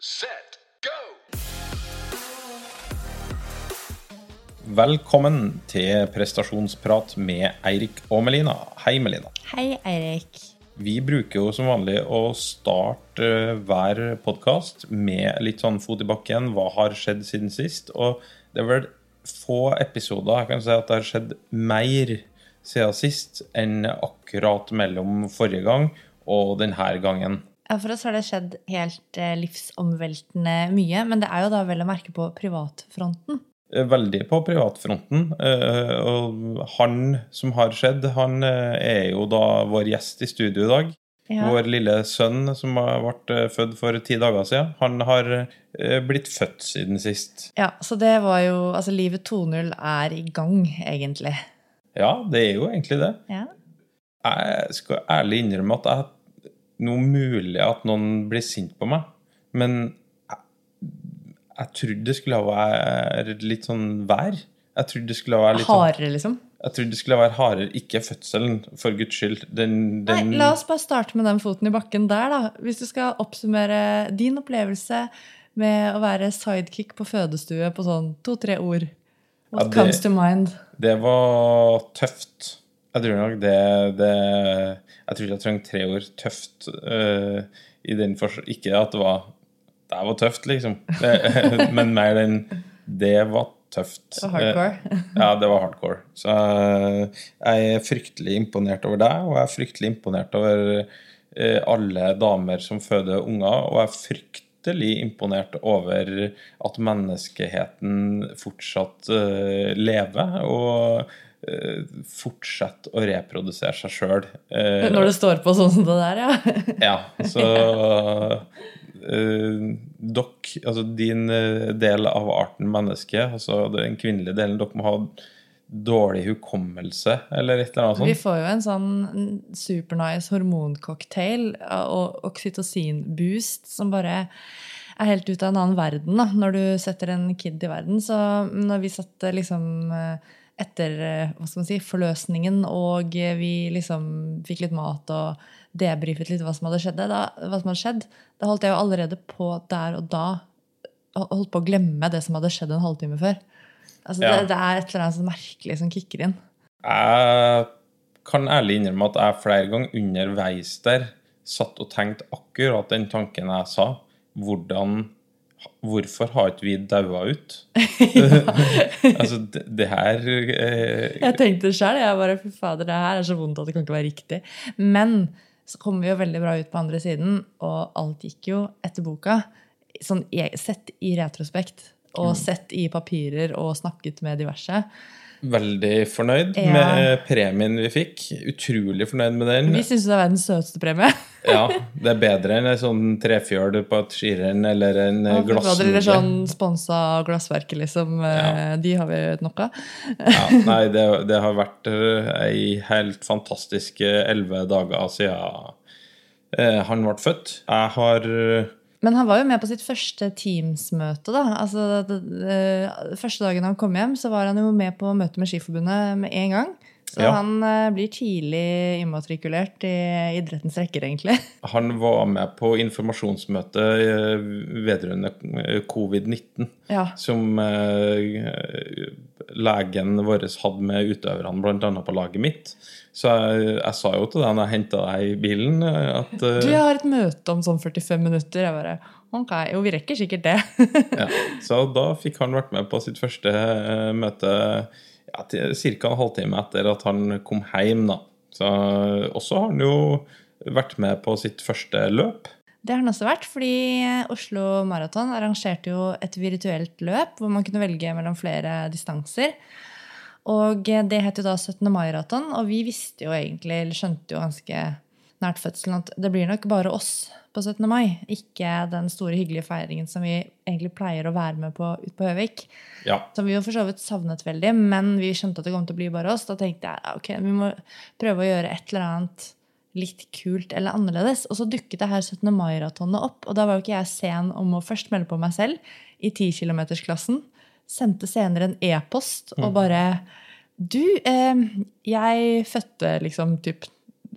set, go! Velkommen til prestasjonsprat med Eirik og Melina. Hei, Melina. Hei, Eirik. Vi bruker jo som vanlig å starte eh, hver podkast med litt sånn fot i bakken. Hva har skjedd siden sist? Og det er vel få episoder jeg kan si at det har skjedd mer siden sist enn akkurat mellom forrige gang og denne gangen. Ja, For oss har det skjedd helt eh, livsomveltende mye, men det er jo da vel å merke på privatfronten. Eh, Veldig på privatfronten. eh, Og han som har skjedd, han er jo da vår gjest i studio i dag. Ja. Vår lille sønn som eh, født for ti dager siden, han har blitt født siden sist. ja, Så det var jo Altså, livet 2.0 er i gang, egentlig. Ja, det er jo egentlig det. Ja. Jeg skal ærlig innrømme at jeg noe mulig at noen blir sint på meg, men jeg, jeg trodde det skulle være litt sånn vær. Jeg trodde det skulle være litt sånn Hardere, liksom. Jeg trodde det skulle være hardere, ikke fødselen, for guds skyld. Den, Nei, La oss bare starte med den foten i bakken der, da. Hvis du skal oppsummere din opplevelse med å være sidekick på fødestue på sånn to-tre ord. What Ja, det- comes to mind? Det var tøft. Jeg tror nok det, det Jeg tror ikke jeg trengte tre ord tøft uh, i den forstand Ikke at det var Det var tøft, liksom. Det, men mer den Det var tøft. Det var hardcore. Eh, ja, det var hardcore. Så eh, jeg er fryktelig imponert over deg, og jeg er fryktelig imponert over alle damer som føder unger, og jeg er fryktelig imponert over at menneskeheten fortsatt lever og eh, fortsetter å reprodusere seg sjøl. Når det står på sånn som det der, ja. Ja, så uh, Dere, altså din eh, del av arten menneske, altså den kvinnelige delen, dere må ha dårlig hukommelse, eller et eller annet sånt. Vi får jo en sånn supernice hormoncocktail og oksytocinboost som bare er helt ut av en annen verden da, når du setter en kid i verden. Så når vi satt liksom eh, etter eh, hva skal man si, forløsningen, og vi liksom fikk litt mat og debrifet litt hva som hadde skjedd, da, hva som hadde skjedd, da holdt jeg jo allerede på der og da holdt på å glemme det som hadde skjedd en halvtime før. Altså, Ja. det, det er et eller annet sånn merkelig som kicker inn. Jeg kan ærlig innrømme at jeg flere ganger underveis der satt og tenkte akkurat den tanken jeg sa. Hvordan Hvorfor har ikke vi daua ut? altså, det, det her eh, Jeg tenkte sjøl, jeg bare fy fader, det her er så vondt at det kan ikke være riktig. Men så kom vi jo veldig bra ut på andre siden, og alt gikk jo etter boka. Sånn sett i retrospekt, og sett i papirer og snakket med diverse. Veldig fornøyd Ja. med premien vi fikk. Utrolig fornøyd med den. Vi syns det er verdens søteste premie. Ja, Det er bedre enn en sånn trefjøl på et skirenn eller en eh, Eller glassnudle. sånn sponsa glassverk, liksom. Ja. De har vi nok av. Ja, nei, det, det har vært eh, ei helt fantastisk eh, elleve dager siden eh, han ble født. Jeg har eh, Men han var jo med på sitt første Teams-møte. da. Altså, det, det, første dagen han kom hjem, så var han jo med på møte med Skiforbundet med en gang. Så Ja. han eh, blir tidlig immatrikulert i idrettens rekker, egentlig. Han var med på informasjonsmøte eh, vedrørende eh, covid-19, Ja. som eh, legen vår hadde med utøverne, bl.a. på laget mitt. Så jeg, jeg sa jo til deg når jeg henta deg i bilen, eh, at uh, Du, jeg har et møte om sånn 45 minutter. Jeg bare, ok, Jo, vi rekker sikkert det. ja. Så da fikk han vært med på sitt første uh, møte ja, ca. en halvtime etter at han kom hjem. da. Så også har han jo vært med på sitt første løp. Det har han også vært, fordi Oslo Maraton arrangerte jo et virtuelt løp hvor man kunne velge mellom flere distanser. Og det het jo da 17. mai-raton, og vi visste jo egentlig, eller skjønte jo ganske nært fødselen at det blir nok bare oss på 17. mai, ikke den store hyggelige feiringen som vi egentlig pleier å være med på ut på Høvik. Ja. Som vi jo for så vidt savnet veldig, men vi skjønte at det kom til å bli bare oss. Da tenkte jeg ok, vi må prøve å gjøre et eller annet litt kult eller annerledes. Og så dukket det her 17. mai-ratonet opp, og da var jo ikke jeg sen om å først melde på meg selv i 10 km-klassen. Sendte senere en e-post og bare Du, eh, jeg fødte liksom typ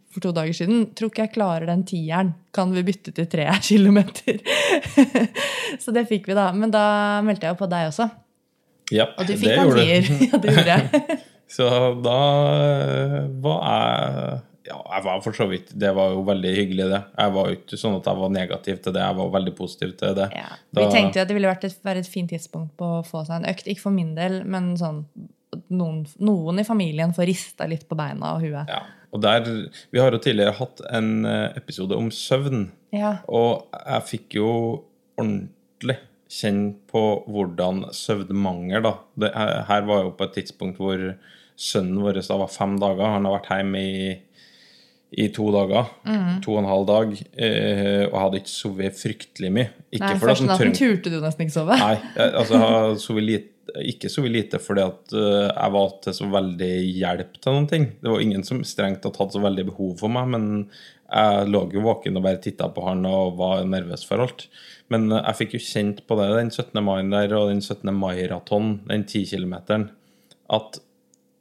for to dager siden. Tror ikke jeg klarer den tieren. Kan vi bytte til tre kilometer? så det fikk vi, da. Men da meldte jeg jo på deg også. Ja, Og du fikk en gjorde tier. du. ja, det gjorde jeg. Så da Hva var jeg Ja, jeg var for så vidt Det var jo veldig hyggelig, det. Jeg var jo ikke sånn at jeg var negativ til det, jeg var veldig positiv til det. Ja. Da- Vi tenkte jo at det ville vært et, vært et fint tidspunkt på å få seg en økt. Ikke for min del, men sånn noen, noen i familien får rista litt på beina og huet. Ja. Og der, Vi har jo tidligere hatt en eh, episode om søvn, Ja. og jeg fikk jo ordentlig kjenne på hvordan søvnmangel da. Det, her her var jo på et tidspunkt hvor sønnen vår da var fem dager. Han har vært hjemme i, i to dager. To og en halv dag. Eh, og hadde ikke sovet fryktelig mye. Ikke Nei, for Første natten turte du nesten ikke sove. Nei, jeg, altså, jeg sovet lite, ikke sovet lite fordi at uh, jeg var til så veldig hjelp til noen ting. Det var ingen som strengt tatt hadde så veldig behov for meg, men jeg lå jo våken og bare titta på han og var nervøs for alt. Men øh, jeg fikk jo kjent på det den 17. mai der og den 17. mai-raton, den 10 kilometeren, at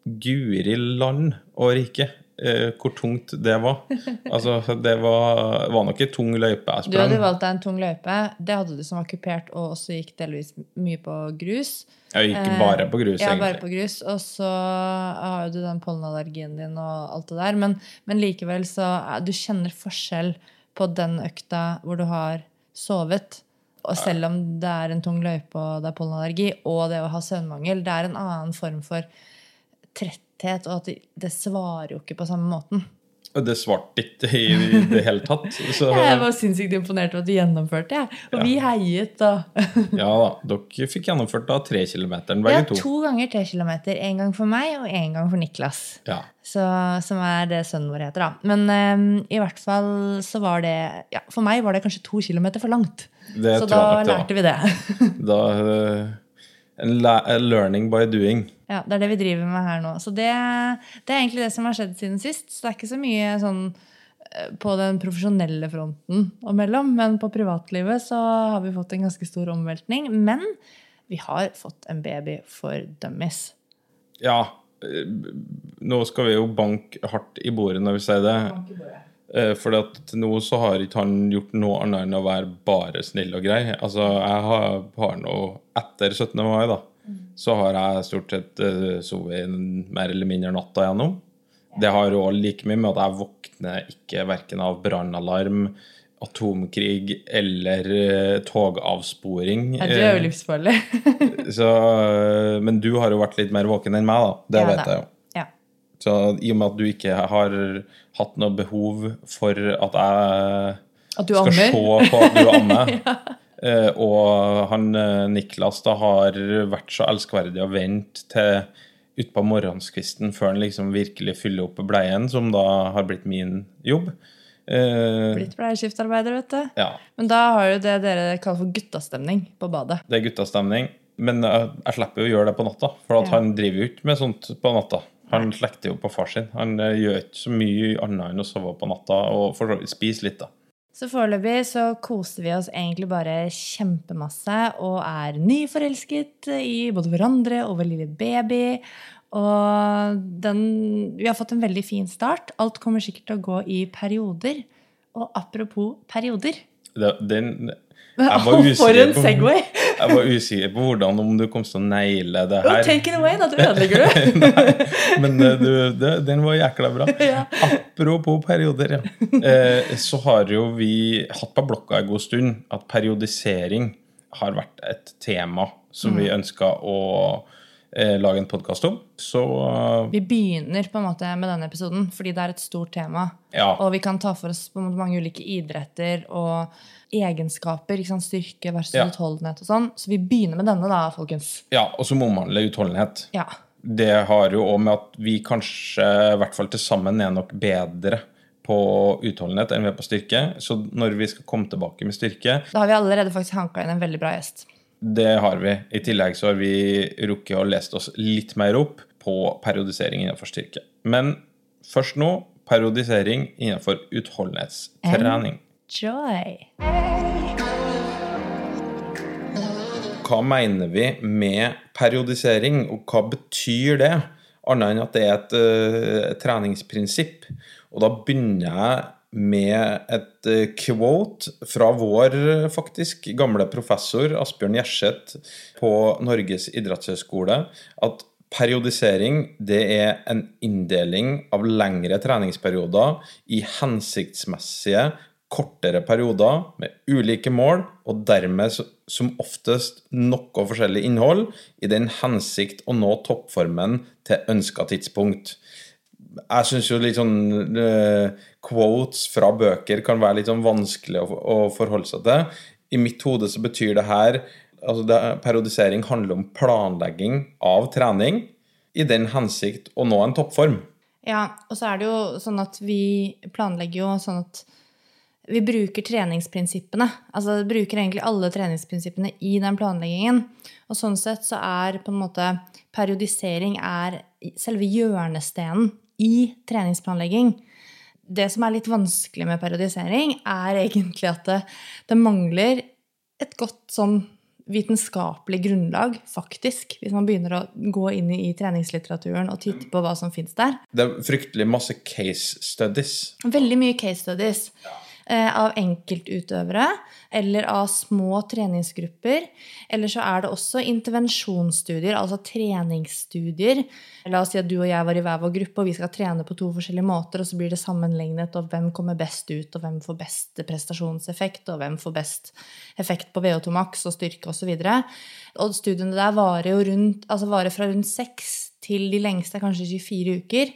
guri land og rike, eh, hvor tungt det var. Altså, det var, var nok ei tung løype jeg Du hadde valgt deg en tung løype. Det hadde du som var kupert, og også gikk delvis mye på grus. Jeg gikk bare på grus, Eh, Ja, egentlig. bare på grus. Og så har du den pollenallergien din og alt det der. Men, men likevel så er- Du kjenner forskjell på den økta hvor du har sovet. Og selv om det er en tung løype og det er pollenallergi, og det å ha søvnmangel, det er en annen form for tretthet, og at det, svarer jo ikke på samme måten. Det svarte ikke i det hele tatt. Så Jeg var sinnssykt imponert over at du gjennomførte, jeg. Og vi heiet da. ja da, dere fikk gjennomført da tre kilometeren, Ja, begge to. to ganger tre kilometer. En gang for meg og en gang for Niklas. Ja. Så, som er det sønnen vår heter, da. Men um, i hvert fall så var det ja, For meg var det kanskje to kilometer for langt. Det så tror da jeg nok det lærte vi det. Da, eh, learning by doing. ja, Det er det vi driver med her nå. Så det, det er egentlig det som har skjedd siden sist. Så det er ikke så mye sånn eh, på den profesjonelle fronten og mellom, men på privatlivet så har vi fått en ganske stor omveltning. Men vi har fått en baby for dummies. Ja, eh, nå skal vi jo banke hardt i bordet når vi sier det. Eh, For til nå så har ikke han gjort noe annet enn å være bare snill og grei. Altså, jeg har, har nå Etter 17. mai, da, så har jeg stort sett uh, sovet mer eller mindre natta gjennom. Det har òg like mye med at jeg våkner ikke verken av brannalarm, atomkrig eller uh, togavsporing. Ja, du er jo Eh, livsfarlig. så, eh, men du har jo vært litt mer våken enn meg, da. Det Ja, vet da. jeg jo. Ja. Så i og med at du ikke har hatt noe behov for at jeg At skal se på at du ammer, eh, og han eh, Niklas da har vært så elskverdig å vente til utpå morgenskvisten før han liksom virkelig fyller opp bleien, som da har blitt min jobb. Uh, Blitt bleieskiftarbeider, vet du. ja, Men da har jo det dere kaller for guttastemning på badet. det er guttastemning. Men jeg, jeg slipper jo å gjøre det på natta, for Ja. han driver jo ikke med sånt på natta. Han slekter jo på far sin. Han eh, gjør ikke så mye annet enn å sove på natta og spise litt, da. Så foreløpig så koser vi oss egentlig bare kjempemasse og er nyforelsket i både hverandre og vår lille baby. Og den Vi har fått en veldig fin start. Alt kommer sikkert til å gå i perioder. Og apropos perioder Det, den, For en Segway! Jeg var usikker på hvordan om du kom til å naile det her. Oh, take it away, da! Du ødelegger du. Men eh, du, det, den var jækla bra. Ja. Apropos perioder, ja. Eh, så har jo vi hatt på blokka en god stund at periodisering har vært et tema som Mm. vi ønska å lage en podkast om. Så eh, Vi begynner på en måte med denne episoden fordi det er et stort tema. ja. Og vi kan ta for oss på en måte mange ulike idretter og egenskaper. Styrke versus Ja. utholdenhet og sånn. Så vi begynner med denne, da, folkens. ja, og som omhandler utholdenhet. Ja. Det har jo òg med at vi kanskje, i hvert fall til sammen, er nok bedre på utholdenhet enn vi er på styrke. Så når vi skal komme tilbake med styrke, Da har vi allerede faktisk hanka inn en veldig bra gjest. Det har vi. I tillegg så har vi rukket å lest oss litt mer opp på periodisering innenfor styrke. Men først nå periodisering innenfor utholdenhetstrening. Enjoy! Hva mener vi med periodisering, og hva betyr det? annet enn at det er et uh, treningsprinsipp. Og da begynner jeg med et uh, quote fra vår faktisk gamle professor Asbjørn Gjerseth på Norges idrettshøgskole. At periodisering det er en inndeling av lengre treningsperioder i hensiktsmessige kortere perioder med ulike mål, og dermed som oftest noe forskjellig innhold, i den hensikt å nå toppformen til ønska tidspunkt. Jeg syns jo litt sånn uh, quotes fra bøker kan være litt sånn vanskelig å, å forholde seg til. I mitt hode så betyr det her altså det, Periodisering handler om planlegging av trening i den hensikt å nå en toppform. Ja, og så er det jo sånn at vi planlegger jo sånn at vi bruker treningsprinsippene. Altså bruker egentlig alle treningsprinsippene i den planleggingen. Og sånn sett så er på en måte periodisering er selve hjørnestenen i treningsplanlegging. Det som er litt vanskelig med periodisering, er egentlig at det, det mangler et godt sånn vitenskapelig grunnlag, faktisk, hvis man begynner å gå inn i treningslitteraturen og titte på hva som fins der. Det er fryktelig masse case studies. Veldig mye case studies. Ja. Eh, av enkeltutøvere eller av små treningsgrupper. Eller så er det også intervensjonsstudier, altså treningsstudier. La oss si at du og jeg var i hver vår gruppe, og vi skal trene på to forskjellige måter, og så blir det sammenlignet og hvem kommer best ut, og hvem får best prestasjonseffekt, og hvem får best effekt på VO2 max og styrke osv. Og, så og studiene der varer rundt, altså varer fra rundt seks til de lengste kanskje 24 uker.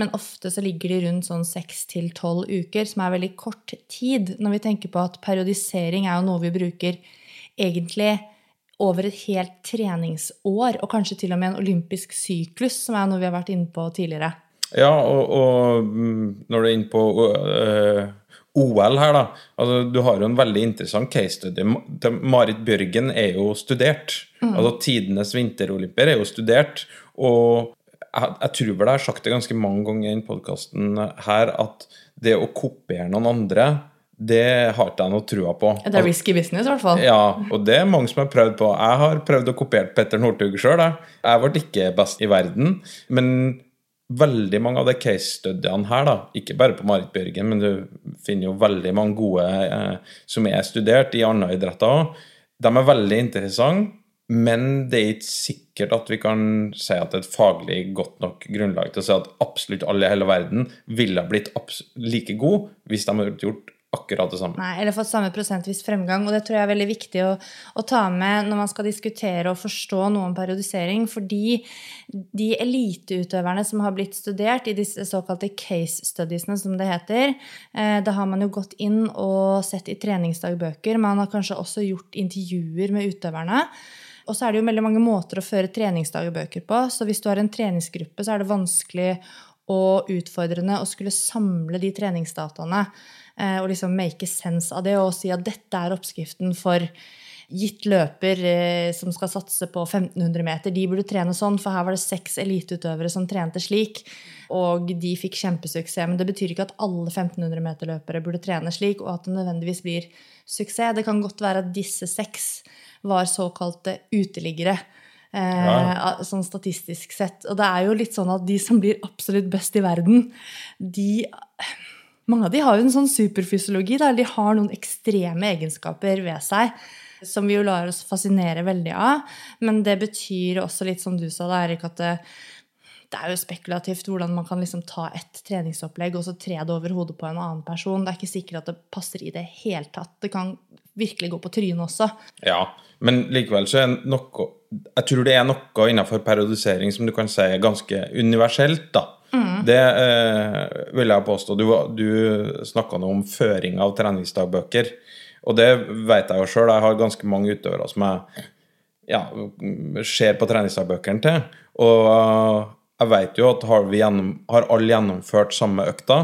Men ofte så ligger de rundt sånn seks til tolv uker, som er veldig kort tid. Når vi tenker på at periodisering er jo noe vi bruker egentlig over et helt treningsår, og kanskje til og med en olympisk syklus, som er noe vi har vært inne på tidligere. Ja, og, og mm, når du er inne på uh, OL her, da. Altså, du har jo en veldig interessant case study. Marit Bjørgen er jo studert. Mm. Altså Tidenes vinterolympier er jo studert. Og jeg, jeg, tror vel jeg har sagt det ganske mange ganger i denne podkasten her, at det å kopiere noen andre det har ikke jeg noe trua på. Det er risky business, i hvert fall. Ja, og det er mange som har prøvd på. Jeg har prøvd å kopiere Petter Northug sjøl. Jeg. jeg ble ikke best i verden. Men veldig mange av de case-studiene her, da, ikke bare på Marit Bjørgen, men du finner jo veldig mange gode eh, som er studert i andre idretter òg, de er veldig interessante. Men det er ikke sikkert at vi kan si at det er et faglig godt nok grunnlag til å si at absolutt alle i hele verden ville blitt like gode hvis de hadde gjort akkurat det samme. Nei, eller fått samme prosentvis fremgang. Og det tror jeg er veldig viktig å, å, ta med når man skal diskutere og forstå noe om periodisering. Fordi de eliteutøverne som har blitt studert i disse såkalte case studiesene, som det heter, eh, da har man jo gått inn og sett i treningsdagbøker. Man har kanskje også gjort intervjuer med utøverne. Og så er det jo veldig mange måter å føre treningsdagbøker på. Så hvis du har en treningsgruppe, så er det vanskelig og utfordrende å skulle samle de treningsdataene eh, og liksom make sense av det og si at dette er oppskriften for gitt løper eh, som skal satse på 1500 meter, de burde trene sånn, for her var det seks eliteutøvere som trente slik. Og de fikk kjempesuksess. Men det betyr ikke at alle 1500 meter-løpere burde trene slik, og at det nødvendigvis blir suksess. Det kan godt være at disse seks var såkalte uteliggere. Eh. Sånn statistisk sett. Og det er jo litt sånn at de som blir absolutt best i verden, de Mange av de har jo en sånn superfysiologi. Da. De har noen ekstreme egenskaper ved seg som vi jo lar oss fascinere veldig av. Men det betyr også litt som du sa, da, Erik, at det, det er jo spekulativt hvordan man kan liksom ta et treningsopplegg og så tre det over hodet på en annen person. Det er ikke sikkert at det passer i det hele tatt. Det kan virkelig gå på trynet også. Ja, men likevel så er noe Jeg tror det er noe innenfor periodisering som du kan si er ganske universelt, da. Mm. Det eh, vil jeg påstå. Du, du snakka nå om føring av treningsdagbøker. Og det vet jeg jo sjøl. Jeg har ganske mange utøvere som jeg ja, ser på treningsdagbøkene til. Og jeg vet jo at har, vi gjennom, har alle gjennomført samme økta,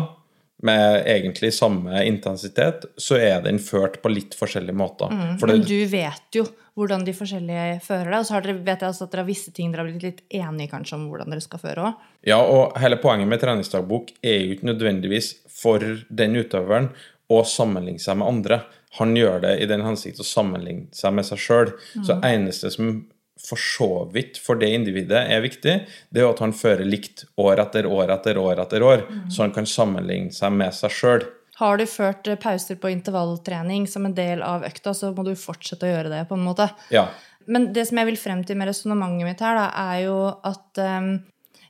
med egentlig samme intensitet, så er den ført på litt forskjellige måter. Mm, men du vet jo hvordan de forskjellige fører det, og så har dere, vet jeg også at dere har visse ting dere har blitt litt enige kanskje om hvordan dere skal føre òg. Ja, og hele poenget med treningsdagbok er jo ikke nødvendigvis for den utøveren å sammenligne seg med andre. Han gjør det i den hensikt å sammenligne seg med seg sjøl. Mm. Så eneste som for så vidt for det individet er viktig, det er jo at han fører likt år etter år etter år etter år, så han kan sammenligne seg med seg sjøl. Har du ført eh, pauser på intervalltrening som en del av økta, så må du fortsette å gjøre det. på en måte. Ja. Men det som jeg vil frem til med resonnementet mitt her, da, er jo at, um,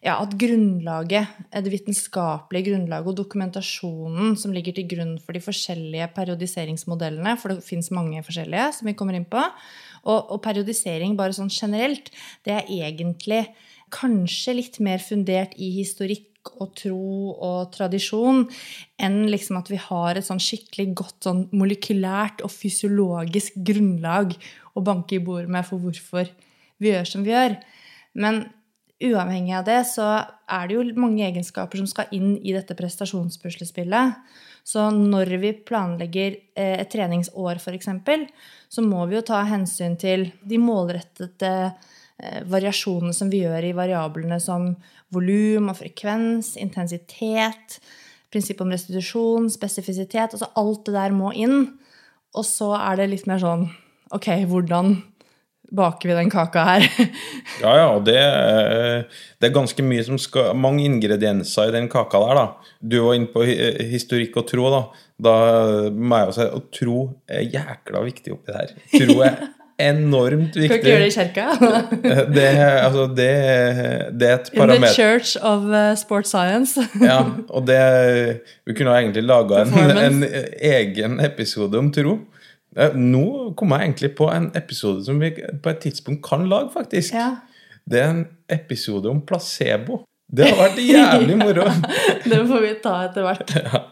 ja, at grunnlaget, det vitenskapelige grunnlaget og dokumentasjonen som ligger til grunn for de forskjellige periodiseringsmodellene, for det fins mange forskjellige som vi kommer inn på, og, og periodisering bare sånn generelt, det er egentlig kanskje litt mer fundert i historikk og tro og tradisjon enn liksom at vi har et sånn skikkelig godt sånn molekylært og fysiologisk grunnlag å banke i bordet med for hvorfor vi gjør som vi gjør. Men uavhengig av det så er det jo mange egenskaper som skal inn i dette prestasjonspuslespillet. Så når vi planlegger eh, et treningsår, f.eks., så må vi jo ta hensyn til de målrettede eh, variasjonene som vi gjør i variablene som volum og frekvens, intensitet, prinsipp om restitusjon, spesifisitet. Altså alt det der må inn. Og så er det litt mer sånn Ok, hvordan baker vi den kaka her? ja, ja, og det, det, er ganske mye som skal Mange ingredienser i den kaka der, da. Du var inne på historikk og tro, da. Da må jeg jo si at tro er jækla viktig oppi der. Tro er enormt viktig. Kan ikke gjøre det i kirka? det, altså, det, det, er et parameter In the church of uh, sports science. ja, og det Vi kunne egentlig laga en, en, egen episode om tro. Nå kom jeg egentlig på en episode som vi på et tidspunkt kan lage, faktisk. Ja. Det er en episode om placebo. Det har vært jævlig moro. det får vi ta etter hvert. Ja.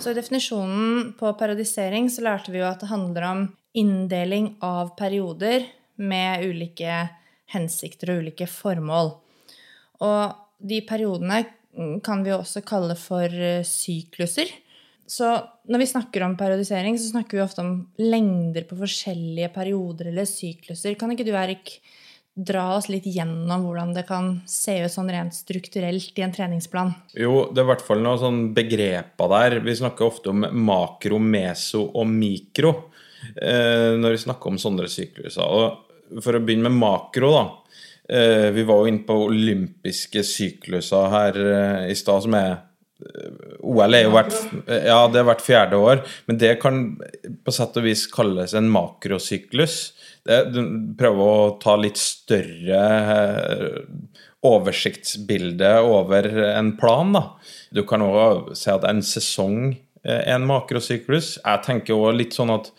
Så i definisjonen på periodisering så lærte vi jo at det handler om inndeling av perioder med ulike hensikter og ulike formål. Og de periodene kan vi også kalle for eh, sykluser. Så når vi snakker om periodisering, så snakker vi ofte om lengder på forskjellige perioder eller sykluser. Kan ikke du, Erik, dra oss litt gjennom hvordan det kan se ut sånn rent strukturelt i en treningsplan? Jo, det er i hvert fall noen sånn begreper der. Vi snakker ofte om makro, meso og mikro eh, når vi snakker om sånne sykluser. Og for å begynne med makro, da. Eh, vi var jo inne på olympiske sykluser her eh, i stad, som er OL er jo hvert, ja, det er hvert fjerde år, men det kan på sett og vis kalles en makrosyklus. Prøver å ta litt større eh, oversiktsbilde over en plan. Da. Du kan òg si at en sesong er en makrosyklus. Jeg tenker òg litt sånn at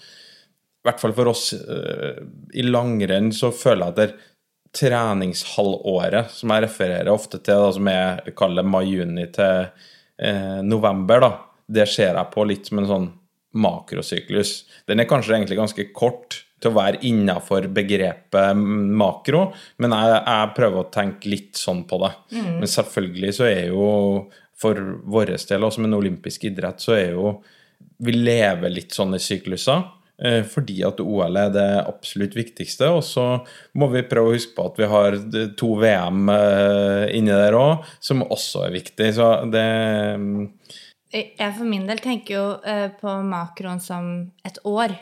i hvert fall for oss uh, i langrenn så føler jeg at det treningshalvåret, som jeg refererer ofte til, da, som jeg kaller mai-juni til eh, november, da, det ser jeg på litt som en sånn makrosyklus. Den er kanskje egentlig ganske kort til å være innafor begrepet makro, men jeg, jeg, prøver å tenke litt sånn på det. Mm. Men selvfølgelig så er jo for vår del, også med en olympisk idrett, så er jo Vi lever litt sånn i sykluser. Eh, fordi at OL er det absolutt viktigste. Og så må vi prøve å huske på at vi har to VM eh, inni der òg, som også er viktig. Så det mm, Jeg for min del tenker jo eh, på makroen som et år.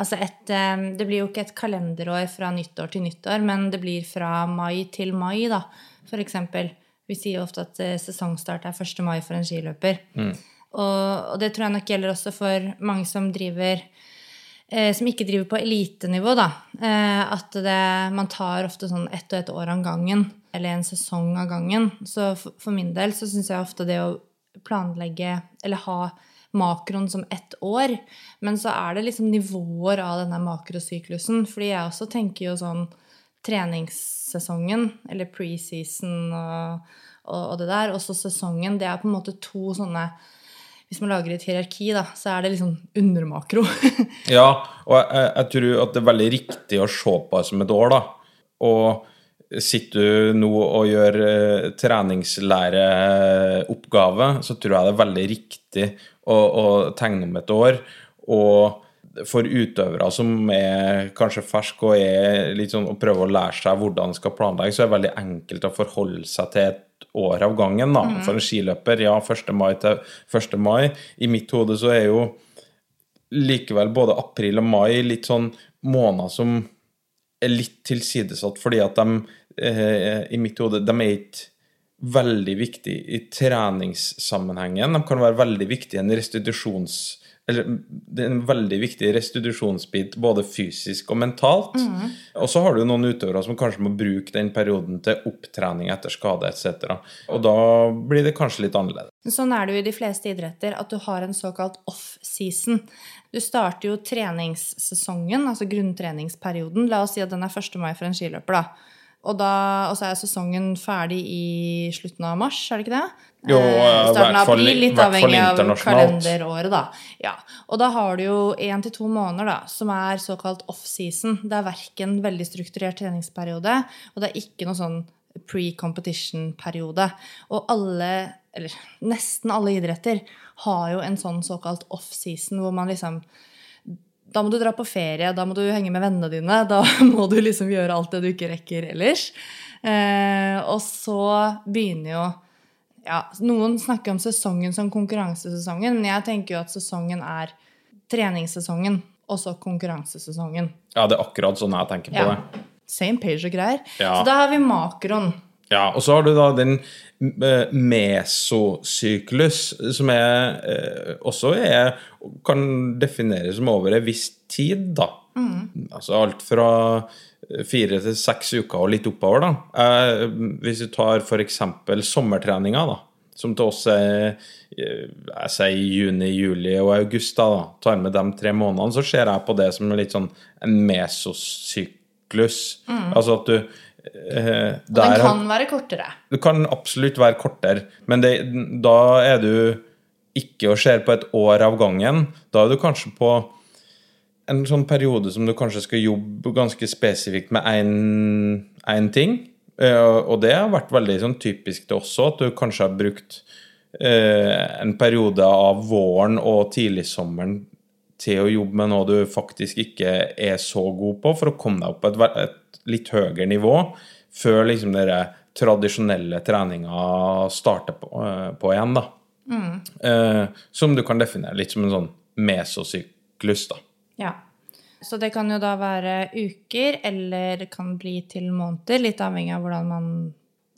Altså et, det blir jo ikke et kalenderår fra nyttår til nyttår, men det blir fra mai til mai, da, for eksempel. Vi sier jo ofte at sesongstart er 1. mai for en skiløper. Mm. Og, og, det tror jeg nok gjelder også for mange som driver eh, som ikke driver på elitenivå, da. Eh, at det, man tar ofte sånn ett og ett år av gangen. Eller en sesong av gangen. Så for min del så syns jeg ofte det å planlegge eller ha makroen som ett år. Men så er det liksom nivåer av denne makrosyklusen. Fordi jeg også tenker jo sånn treningssesongen, eller preseason og, og, og det der, og så sesongen, det er på en måte to sånne hvis man lager et hierarki, da, så er det liksom undermakro. ja, og jeg, jeg, tror at det er veldig riktig å se på det som et år, da. Og sitter du nå og gjør eh, treningslæreoppgave, så tror jeg det er veldig riktig å, å tegne om et år. Og for utøvere som er kanskje ferske og sånn, og prøver å lære seg hvordan de skal planlegge, så er det veldig enkelt å forholde seg til et år av gangen. da. Mm. For en skiløper, ja, 1. mai til 1. mai. I mitt hode så er jo likevel både april og mai litt sånn måneder som er litt tilsidesatt, fordi at de eh, i mitt hode de er ikke veldig viktig i treningssammenhengen. De kan være veldig viktige i en restitusjons... Eller det er en veldig viktig restitusjonsbit både fysisk og mentalt. Og så har du noen utøvere som kanskje må bruke den perioden til opptrening etter skade etc. Og da blir det kanskje litt annerledes. Sånn er det jo i de fleste idretter, at du har en såkalt off-season. Du starter jo treningssesongen, altså grunntreningsperioden. La oss si at den er 1. mai for en skiløper, da. Og, da, og så er sesongen ferdig i slutten av mars, er det ikke det? Jo, Eh, i starten av fall- april, litt avhengig av kalenderåret, da. Ja. Og da har du jo én til to måneder da, som er såkalt off-season. Det er verken veldig strukturert treningsperiode, og det er ikke noe sånn pre-competition-periode. Og alle, eller nesten alle idretter, har jo en sånn såkalt off-season hvor man liksom da må du dra på ferie, da må du henge med vennene dine. Da må du liksom gjøre alt det du ikke rekker ellers. Eh, og så begynner jo ja, Noen snakker om sesongen som konkurransesesongen, men jeg tenker jo at sesongen er treningssesongen og så konkurransesesongen. Ja, det er akkurat sånn jeg tenker på Ja. det. Same page og greier. Ja. Så da har vi makroen. Ja, og så har du da den eh, mesosyklus, som er eh, også er, kan defineres som over en viss tid, da. Altså alt fra eh, fire til seks uker og litt oppover, da. Hvis du tar f.eks. sommertreninga, da. Som til oss er jeg sier juni, juli og august, da, da. Tar med de tre månedene, så ser jeg på det som litt sånn en mesosyklus. Altså at du eh, Og den kan være kortere. det kan absolutt være kortere, men det, da er du ikke og ser på et år av gangen. Da er du kanskje på en sånn periode som du kanskje skal jobbe ganske spesifikt med én ting. Eh, Og det har vært veldig sånn typisk til oss òg, at du kanskje har brukt eh, en periode av våren og tidligsommeren til å jobbe med noe du faktisk ikke er så god på, for å komme deg opp på et, et litt høyere nivå før liksom dere tradisjonelle treninga starter på, eh, på igjen, da. Eh, som du kan definere litt som en sånn mesosyklus, da. Ja. Så det kan jo da være uker, eller det kan bli til måneder, litt avhengig av hvordan man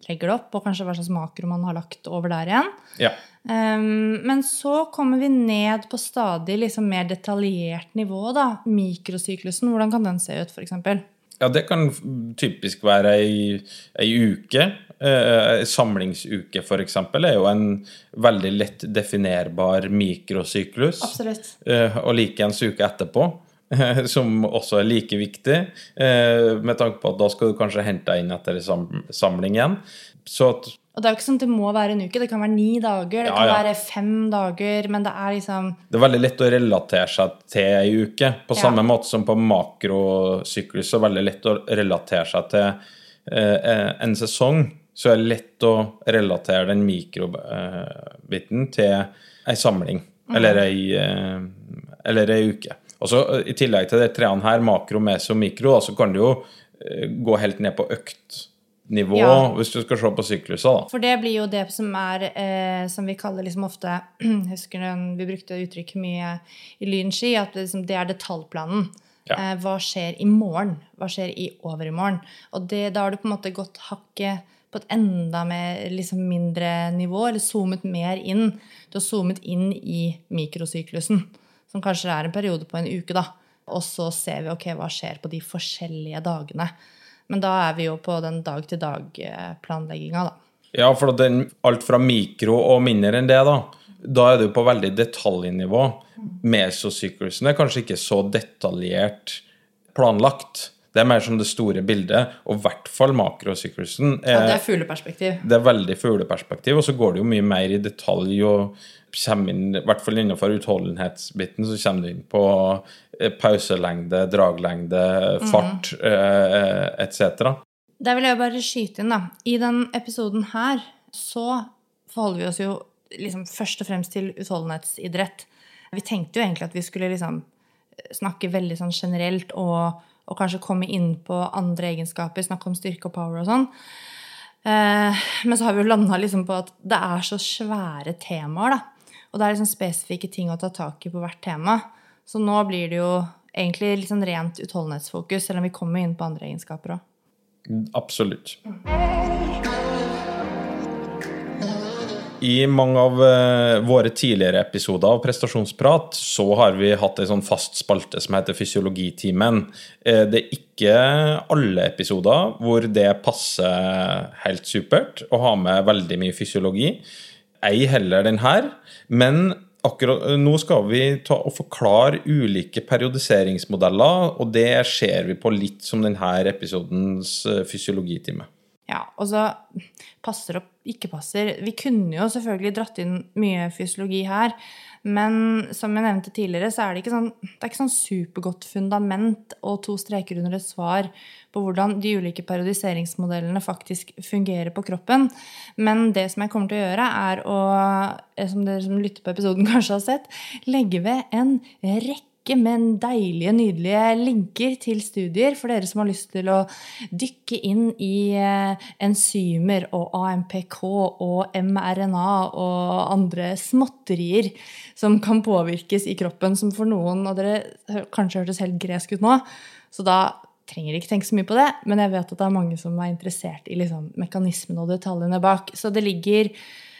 legger det opp, og kanskje hva slags makro man har lagt over der igjen. Ja. Um, men så kommer vi ned på stadig liksom mer detaljert nivå, da. Mikrosyklusen, hvordan kan den se ut, f.eks.? Ja, det kan typisk være ei, ei uke. Eh, samlingsuke, eksempel, er jo en veldig lett definerbar mikrosyklus. Absolutt. Eh, og likeens uke etterpå, eh, som også er like viktig, eh, med tanke på at da skal du kanskje hente deg inn etter samling igjen. Så at Og det er jo ikke sånn at det må være en uke, det kan være ni dager, det Ja, kan ja. være fem dager, men det er liksom det er veldig lett å relatere seg til ei uke. På Ja. samme måte som på makrosyklus så er veldig lett å relatere seg til eh, en sesong. Så er det lett å relatere den mikrobiten til ei samling eller ei, eh, eller ei uke. Og så eh, I tillegg til de treene her, makro, meso, mikro, så kan du jo eh, gå helt ned på øktnivå Ja. hvis du skal se på sykluser. da. For det blir jo det som er eh, Som vi kaller liksom ofte husker den, vi brukte uttrykk mye i Lynski, at det, liksom, det er detaljplanen. Ja. Eh, hva skjer i morgen? Hva skjer i overmorgen? Og det, da har du på en måte gått hakket på et enda mer, liksom mindre nivå, eller zoomet mer inn. Du har zoomet inn i mikrosyklusen, som kanskje er en periode på en uke, da. Og så ser vi ok, hva skjer på de forskjellige dagene. Men da er vi jo på den dag-til-dag-planlegginga, da. Ja, for den, alt fra mikro og mindre enn det, da. Da er du på veldig detaljnivå. Mesosyklusen er kanskje ikke så detaljert planlagt. Det er mer som det store bildet, og i hvert fall makrosyklusen. Ja, det Er, er fugleperspektiv. det er veldig fugleperspektiv, og så går det jo mye mer i detalj og kommer inn, i hvert fall innenfor utholdenhetsbiten, så kommer du inn på eh, pauselengde, draglengde, fart eh, etc. Der vil jeg bare skyte inn, da. I den episoden her så forholder vi oss jo liksom først og fremst til utholdenhetsidrett. Vi tenkte jo egentlig at vi skulle liksom snakke veldig sånn generelt og, og kanskje komme inn på andre egenskaper, snakke om styrke og power og sånn. Eh, men så har vi jo landa liksom på at det er så svære temaer, da. Og det er liksom spesifikke ting å ta tak i på hvert tema. Så nå blir det jo egentlig litt sånn rent utholdenhetsfokus, selv om vi kommer inn på andre egenskaper òg. Absolutt. I mange av eh, våre tidligere episoder av Prestasjonsprat så har vi hatt en sånn fast spalte som heter Fysiologitimen. Eh, det er ikke alle episoder hvor det passer helt supert å ha med veldig mye fysiologi. Ei heller den her. Men akkurat nå skal vi ta og forklare ulike periodiseringsmodeller, og det ser vi på litt som denne episodens eh, fysiologitime. Ja, og så passer og ikke passer. Vi kunne jo selvfølgelig dratt inn mye fysiologi her, men som jeg nevnte tidligere, så er det ikke sånn, det ikke sånn supergodt fundament og to streker under et svar på hvordan de ulike periodiseringsmodellene faktisk fungerer på kroppen. Men det som jeg kommer til å gjøre, er å, som dere som lytter på episoden kanskje har sett, legge ved en rekke rekke med deilige, nydelige linker til studier for dere som har lyst til å dykke inn i eh, enzymer og AMPK og mRNA og andre småtterier som kan påvirkes i kroppen, som for noen av dere kanskje hørtes helt gresk ut nå. Så da trenger ikke tenke så mye på det, men jeg vet at det er mange som er interessert i liksom, mekanismene og detaljene bak. Så det ligger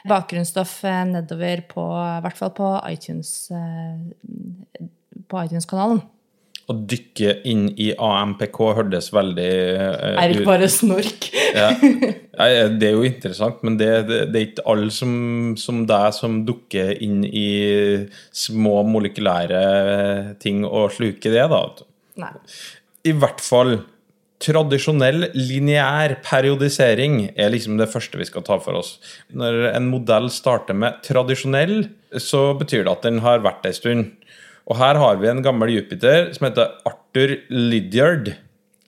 bakgrunnsstoff eh, nedover på, i hvert fall på iTunes. Eh, på iTunes-kanalen. Å dykke inn i AMPK hørtes veldig uh, ikke bare snork? ja. Det er jo interessant, men det, det, det er ikke alle som, som deg som dukker inn i små molekylære ting og sluker det, da. Nei. I hvert fall Tradisjonell lineær periodisering er liksom det første vi skal ta for oss. Når en modell starter med tradisjonell, så betyr det at den har vært ei stund. Og her har vi en gammel Jupiter som heter Arthur Lydiard.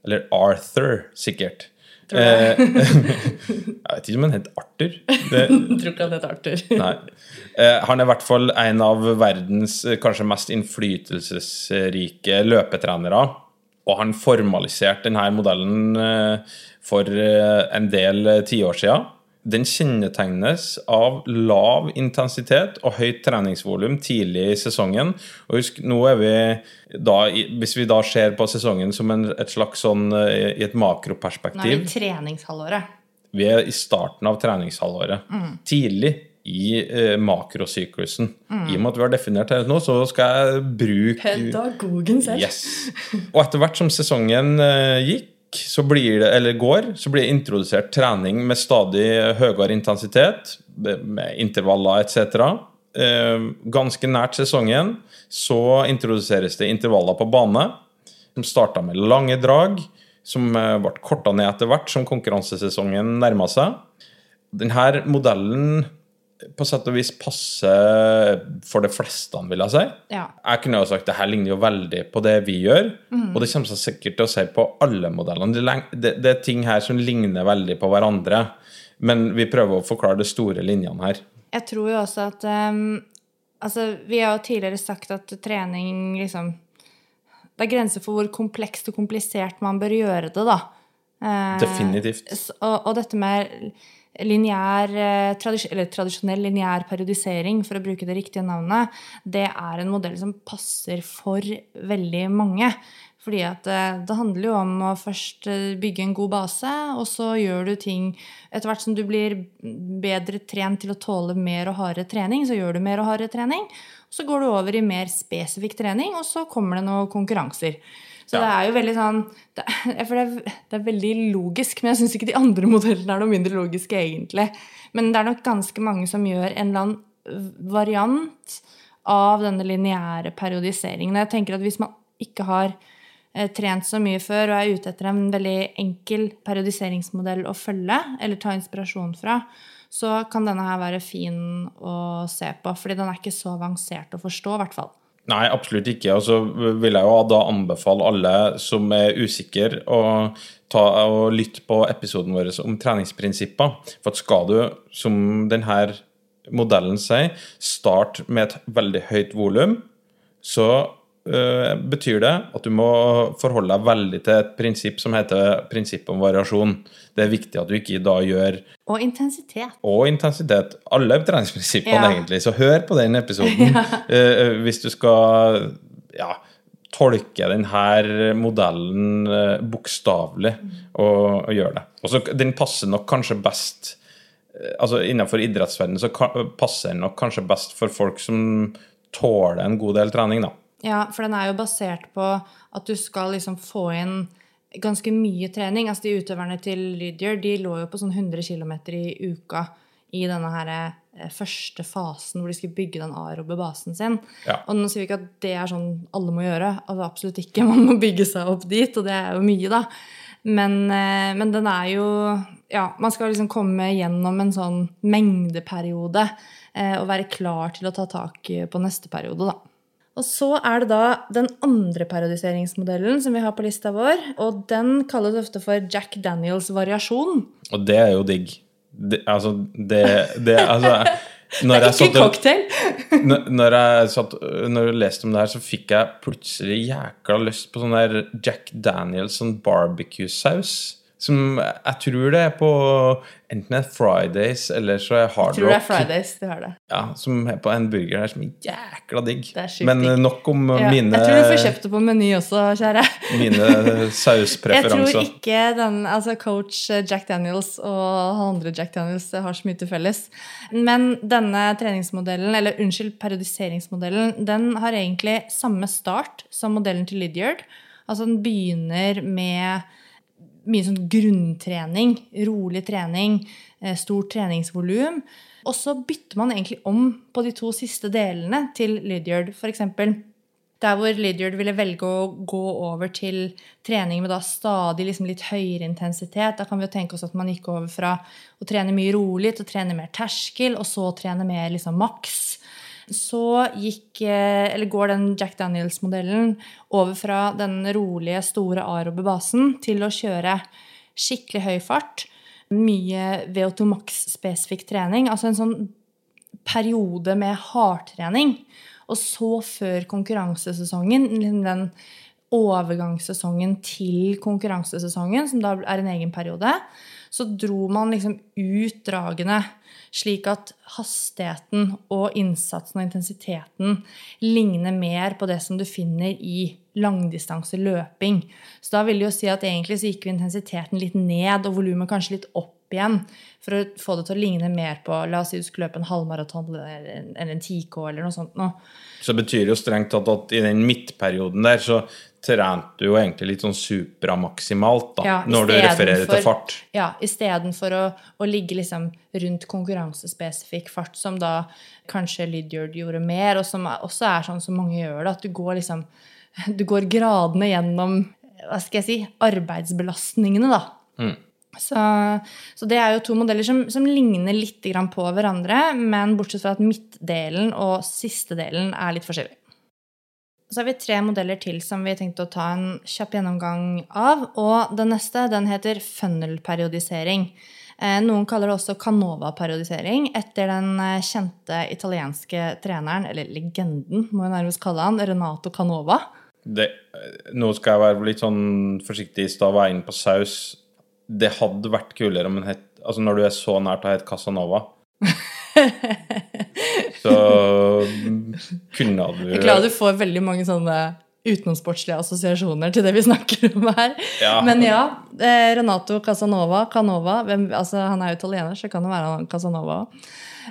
Eller Arthur, sikkert. Jeg. Eh, jeg vet ikke om han heter Arthur. Det, tror ikke han heter Arthur. nei. Eh, han er i hvert fall en av verdens eh, kanskje mest innflytelsesrike løpetrenere. Og han formaliserte denne modellen for en del tiår siden. Den kjennetegnes av lav intensitet og høyt treningsvolum tidlig i sesongen. Og husk, nå er vi da, Hvis vi da ser på sesongen som en, et slags sånn eh, i et makroperspektiv Nå er vi i treningshalvåret. Vi er i starten av treningshalvåret. Mm. Tidlig i eh, makrosyklusen. Mm. I og med at vi har definert det nå, så skal jeg bruke Pedagogen selv. Yes. Og etter hvert som sesongen eh, gikk, så blir det, eller går, så blir det introdusert trening med stadig høyere intensitet, med intervaller etc. Eh, ganske nært sesongen så introduseres det intervaller på bane, som starta med lange drag, som eh, ble korta ned etter hvert som konkurransesesongen nærma seg. Denne modellen på sett og vis passer for de fleste, vil jeg si. Ja. Jeg kunne jo sagt det her ligner jo veldig på det vi gjør, Mm. og det kommer seg sikkert til å si på alle modellene. Det, det, er ting her som ligner veldig på hverandre, men vi prøver å forklare de store linjene her. Jeg tror jo også at um, Altså, vi har jo tidligere sagt at trening liksom Det er grenser for hvor komplekst og komplisert man bør gjøre det, da. Eh, Definitivt. og, og dette med lineær, eh, tradis eller tradisjonell lineær periodisering, for å bruke det riktige navnet, det er en modell som passer for veldig mange. Fordi at eh, det handler jo om å først eh, bygge en god base, og så gjør du ting Etter hvert som du blir bedre trent til å tåle mer og hardere trening, så gjør du mer og hardere trening. Så går du over i mer spesifikk trening, og så kommer det noen konkurranser. Så Ja. det er jo veldig sånn det, Jeg føler det er, det er veldig logisk, men jeg syns ikke de andre modellene er noe mindre logiske, egentlig. Men det er nok ganske mange som gjør en eller annen variant av denne lineære periodiseringen. Jeg tenker at hvis man ikke har eh, trent så mye før og er ute etter en veldig enkel periodiseringsmodell å følge, eller ta inspirasjon fra, så kan denne her være fin å se på, fordi den er ikke så avansert å forstå, i hvert fall. Nei, absolutt ikke. Og så vil jeg jo da anbefale alle som er usikre, å ta og lytte på episoden vår om treningsprinsipper. For skal du, som denne modellen sier, starte med et veldig høyt volum, så øh, betyr det at du må forholde deg veldig til et prinsipp som heter prinsippet om variasjon. Det er viktig at du ikke da gjør Og intensitet. og intensitet. Alle treningsprinsippene, Ja. egentlig. Så hør på den episoden eh, hvis du skal ja, tolke denne modellen uh, bokstavelig og, og gjør det. Og så Den passer nok kanskje best altså Innenfor idrettsverdenen så passer den nok kanskje best for folk som tåler en god del trening. da. Ja, for den er jo basert på at du skal liksom få inn ganske mye trening. Altså de utøverne til Lydier, de lå jo på sånn 100 km i uka i denne her eh, første fasen hvor de skulle bygge den aerobe basen sin. Ja. Og nå sier vi ikke at det er sånn alle må gjøre. Altså absolutt ikke. Man må bygge seg opp dit, og det er jo mye, da. Men, eh, men den er jo Ja, man skal liksom komme gjennom en sånn mengdeperiode eh, og være klar til å ta tak på neste periode, da. Og så er det da den andre periodiseringsmodellen som vi har på lista vår, og den kalles ofte for Jack Daniels variasjon. Og det er jo digg. Det, altså, det, det altså, når jeg satt cocktail! Når- Når jeg, satt, når jeg leste om det her, så fikk jeg plutselig jækla lyst på sånn der Jack Daniels sånn barbecue-saus. Som jeg tror det er på enten er Fridays eller så er Hard Tror det er Rock. Fridays, det har det. Ja, som er på en burger her som er jækla digg. Det er sjukt Men nok om Ja, mine, jeg tror du får kjøpt det på Meny også, kjære. mine sauspreferanser. Jeg tror ikke den, altså coach Jack Daniels og han andre Jack Daniels har så mye til felles. Men denne treningsmodellen, eller unnskyld, periodiseringsmodellen, den har egentlig samme start som modellen til Lydiard. Altså den begynner med mye sånn grunntrening, rolig trening, eh, stort treningsvolum. Og så bytter man egentlig om på de to siste delene til Lydiard. Eksempel der hvor Lydiard ville velge å gå over til trening med da stadig liksom litt høyere intensitet. Da kan vi jo tenke oss at man gikk over fra å trene mye rolig til å trene mer terskel, og så trene mer liksom maks. Så gikk, eh, går den Jack Daniels-modellen over fra den rolige, store aerobe basen til å kjøre skikkelig høy fart. Mye VO2 max-spesifikk trening. Altså en sånn periode med hardtrening. Og så før konkurransesesongen, den overgangssesongen til konkurransesesongen, som da er en egen periode, så dro man liksom ut dragene slik at hastigheten og innsatsen og intensiteten ligner mer på det som du finner i langdistanse løping. Så da vil det jo si at egentlig så gikk jo intensiteten litt ned, og volumet kanskje litt opp igjen, for å få det til å ligne mer på La oss si du skulle løpe en halvmaraton eller en, eller en 10K eller noe sånt. Noe. Så betyr det jo strengt tatt at i den midtperioden der så trente du jo egentlig litt sånn supramaksimalt, da, Ja, når du refererer refererer til fart. Ja, istedenfor å, å ligge liksom rundt konkurransespesifikk fart, som da kanskje Lydiard gjorde mer, og som også er sånn som mange gjør det, at du går liksom Du går gradene gjennom hva skal jeg si, arbeidsbelastningene, da. Mm. Så, så det er jo to modeller som, som ligner litt grann på hverandre, men bortsett fra at midtdelen og siste delen er litt forskjellig. Så har vi tre modeller til som vi tenkte å ta en kjapp gjennomgang av. Og den neste den heter funnel-periodisering. Eh, Noen kaller det også Canova-periodisering, etter den eh, kjente italienske treneren, eller legenden, må jeg nærmest kalle han, Renato Canova. Det, nå skal jeg være litt sånn forsiktig i stad, var jeg inne på saus. Det hadde vært kulere om en het Altså når du er så nær til å hete Casanova. så kunne du Jeg er glad du får veldig mange sånne utenomsportslige assosiasjoner til det vi snakker om her. Ja. Men ja, eh, Renato Casanova, Canova hvem, altså Han er jo italiener, så kan det være han Casanova òg.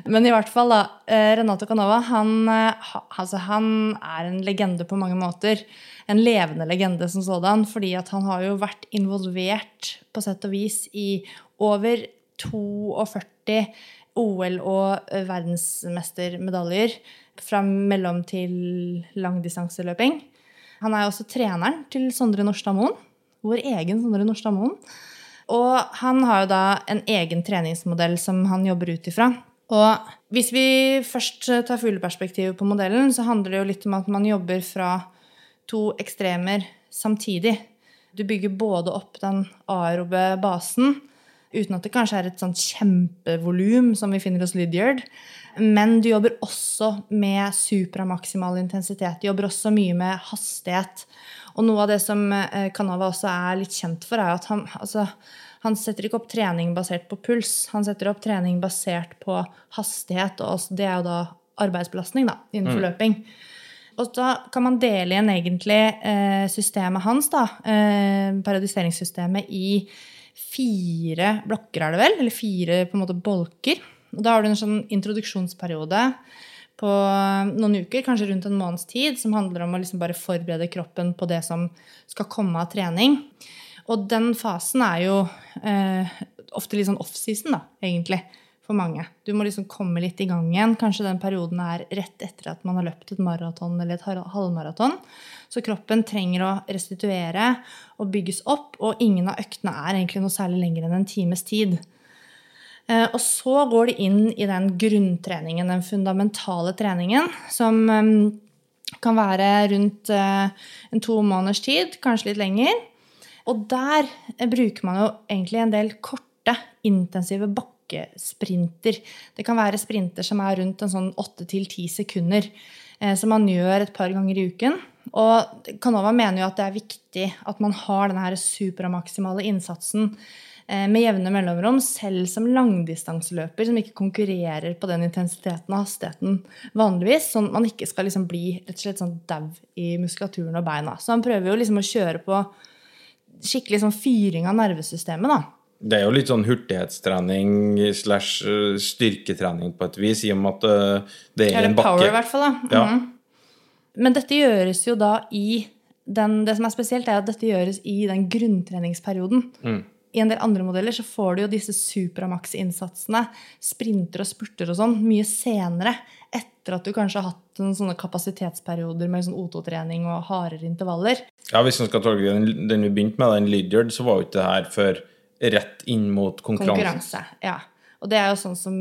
Men i hvert fall, da. eh, Renato Canova han, eh, altså, han er en legende på mange måter. En levende legende som sådan. Fordi at han har jo vært involvert på sett og vis i over 42 OL- og eh, verdensmestermedaljer. Fra mellom til langdistanseløping. Han er også treneren til Sondre Norstad Moen. Vår egen Sondre Norstad Moen. Og han har jo da en egen treningsmodell som han jobber ut ifra. Og hvis vi først tar fugleperspektivet på modellen, så handler det jo litt om at man jobber fra to ekstremer samtidig. Du bygger både opp den aerobe basen, uten at det kanskje er et sånt kjempevolum som vi finner hos Lydiard. Men du jobber også med supramaksimal intensitet. Du jobber også mye med hastighet. Og noe av det som eh, Canova også er litt kjent for, er at han, altså, han setter ikke opp trening basert på puls. Han setter opp trening basert på hastighet, og også, det er jo da arbeidsbelastning da, innenfor løping. Og da kan man dele igjen egentlig eh, systemet hans, da, eh, periodiseringssystemet, i fire blokker, er det vel? Eller fire på en måte bolker. Og da har du en sånn introduksjonsperiode på noen uker, kanskje rundt en måneds tid, som handler om å liksom bare forberede kroppen på det som skal komme av trening. Og den fasen er jo eh, ofte litt sånn offseason, da, egentlig for mange. Du må liksom komme litt i gang igjen. Kanskje den perioden er rett etter at man har løpt et maraton eller et halvmaraton. Så kroppen trenger å restituere og bygges opp, og ingen av øktene er egentlig noe særlig lenger enn en times tid. Eh, og så går det inn i den grunntreningen, den fundamentale treningen, som eh, kan være rundt eh, en to måneders tid, kanskje litt lenger. Og der bruker man jo egentlig en del korte, intensive bakker bakkesprinter. Det kan være sprinter som er rundt en sånn 8-10 sekunder, eh, som man gjør et par ganger i uken. Og Canova mener jo at det er viktig at man har denne supramaksimale innsatsen eh, med jevne mellomrom, selv som langdistanseløper som ikke konkurrerer på den intensiteten og hastigheten vanligvis. Sånn at man ikke skal liksom bli rett og slett sånn dau i muskulaturen og beina. Så han prøver jo liksom å kjøre på skikkelig sånn fyring av nervesystemet. da. Det er jo litt sånn hurtighetstrening slash eh, styrketrening på et vis, i og med at eh, det er en bakke. Power, i hvert fall, da. Ja. Mm. Men dette gjøres jo da i den, Det som er spesielt, er at dette gjøres i den grunntreningsperioden. Mm. I en del andre modeller så får du jo disse superamax-innsatsene, sprinter og spurter og sånn, mye senere. Etter at du kanskje har hatt en sånne kapasitetsperioder med sånn O2-trening og hardere intervaller. Ja, Hvis man skal tolke den, den vi begynte med, den Lydiard, så var jo ikke det her før rett inn mot konkurranse. konkurranse. Ja. Og det er jo sånn som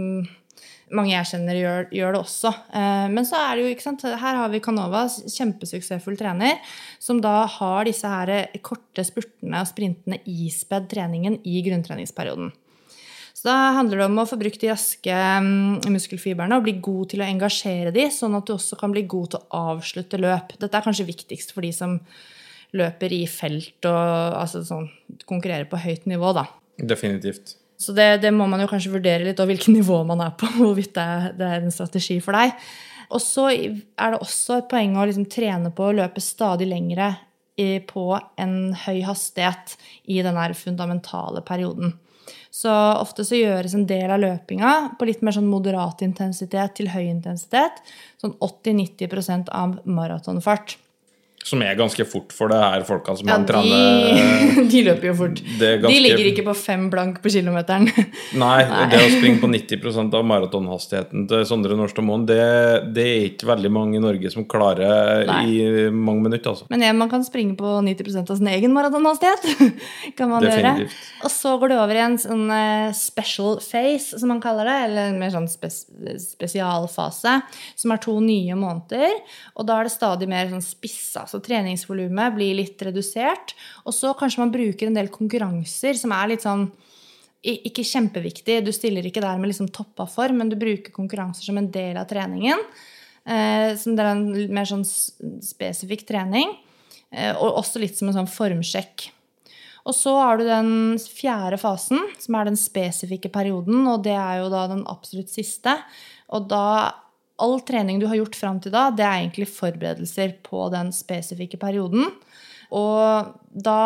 mange jeg kjenner, gjør, gjør det også. Eh, men så er det jo, ikke sant, her har vi Canova, kjempesuksessfull trener, som da har disse her korte spurtene og sprintene ispedd treningen i grunntreningsperioden. Så da handler det om å få brukt de raske mm, muskelfibrene og bli god til å engasjere de, sånn at du også kan bli god til å avslutte løp. Dette er kanskje viktigst for de som løper i felt og altså sånn, konkurrerer på høyt nivå, da. Definitivt. Så det, det, må man jo kanskje vurdere litt, og hvilket nivå man er på. Hvorvidt det det er en strategi for deg. Og så er det også et poeng å liksom trene på å løpe stadig lengre på en høy hastighet i den fundamentale perioden. Så ofte så gjøres en del av løpinga på litt mer sånn moderat intensitet til høy intensitet. Sånn 80-90% av maratonfart. Som er ganske fort for det her folka som ja, han trener. De løper jo fort. Ganske... De ligger ikke på fem blank på kilometeren. Nei, Nei. det å springe på 90 av maratonhastigheten til Sondre Norstad det, det, er ikke veldig mange i Norge som klarer Nei. i mange minutter. Altså. Men ja, man kan springe på 90% av sin egen maratonhastighet. kan man Definitivt. gjøre. Og så går det over i en sånn eh, special phase, som man kaller det. Eller en mer sånn spes spesialfase, som er to nye måneder. Og da er det stadig mer sånn spissa så treningsvolumet blir litt redusert. Og så kanskje man bruker en del konkurranser som er litt sånn ikke kjempeviktig. Du stiller ikke der med liksom toppa form, men du bruker konkurranser som en del av treningen. Eh, som det er en mer sånn spesifikk trening. Eh, og også litt som en sånn formsjekk. Og så har du den fjerde fasen, som er den spesifikke perioden. Og det er jo da den absolutt siste. Og da all trening du har gjort fram til da, det er egentlig forberedelser på den spesifikke perioden. Og da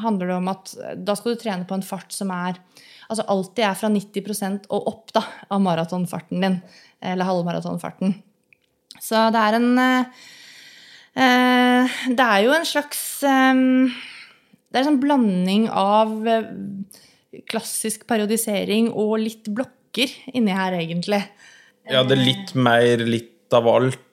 handler det om at da skal du trene på en fart som er altså alltid er fra 90 og opp da, av maratonfarten din. Eller halvmaratonfarten. Så det er en eh, Det er jo en slags eh, Det er en sånn blanding av eh, klassisk periodisering og litt blokker inni her, egentlig. Ja, det er litt mer litt av alt.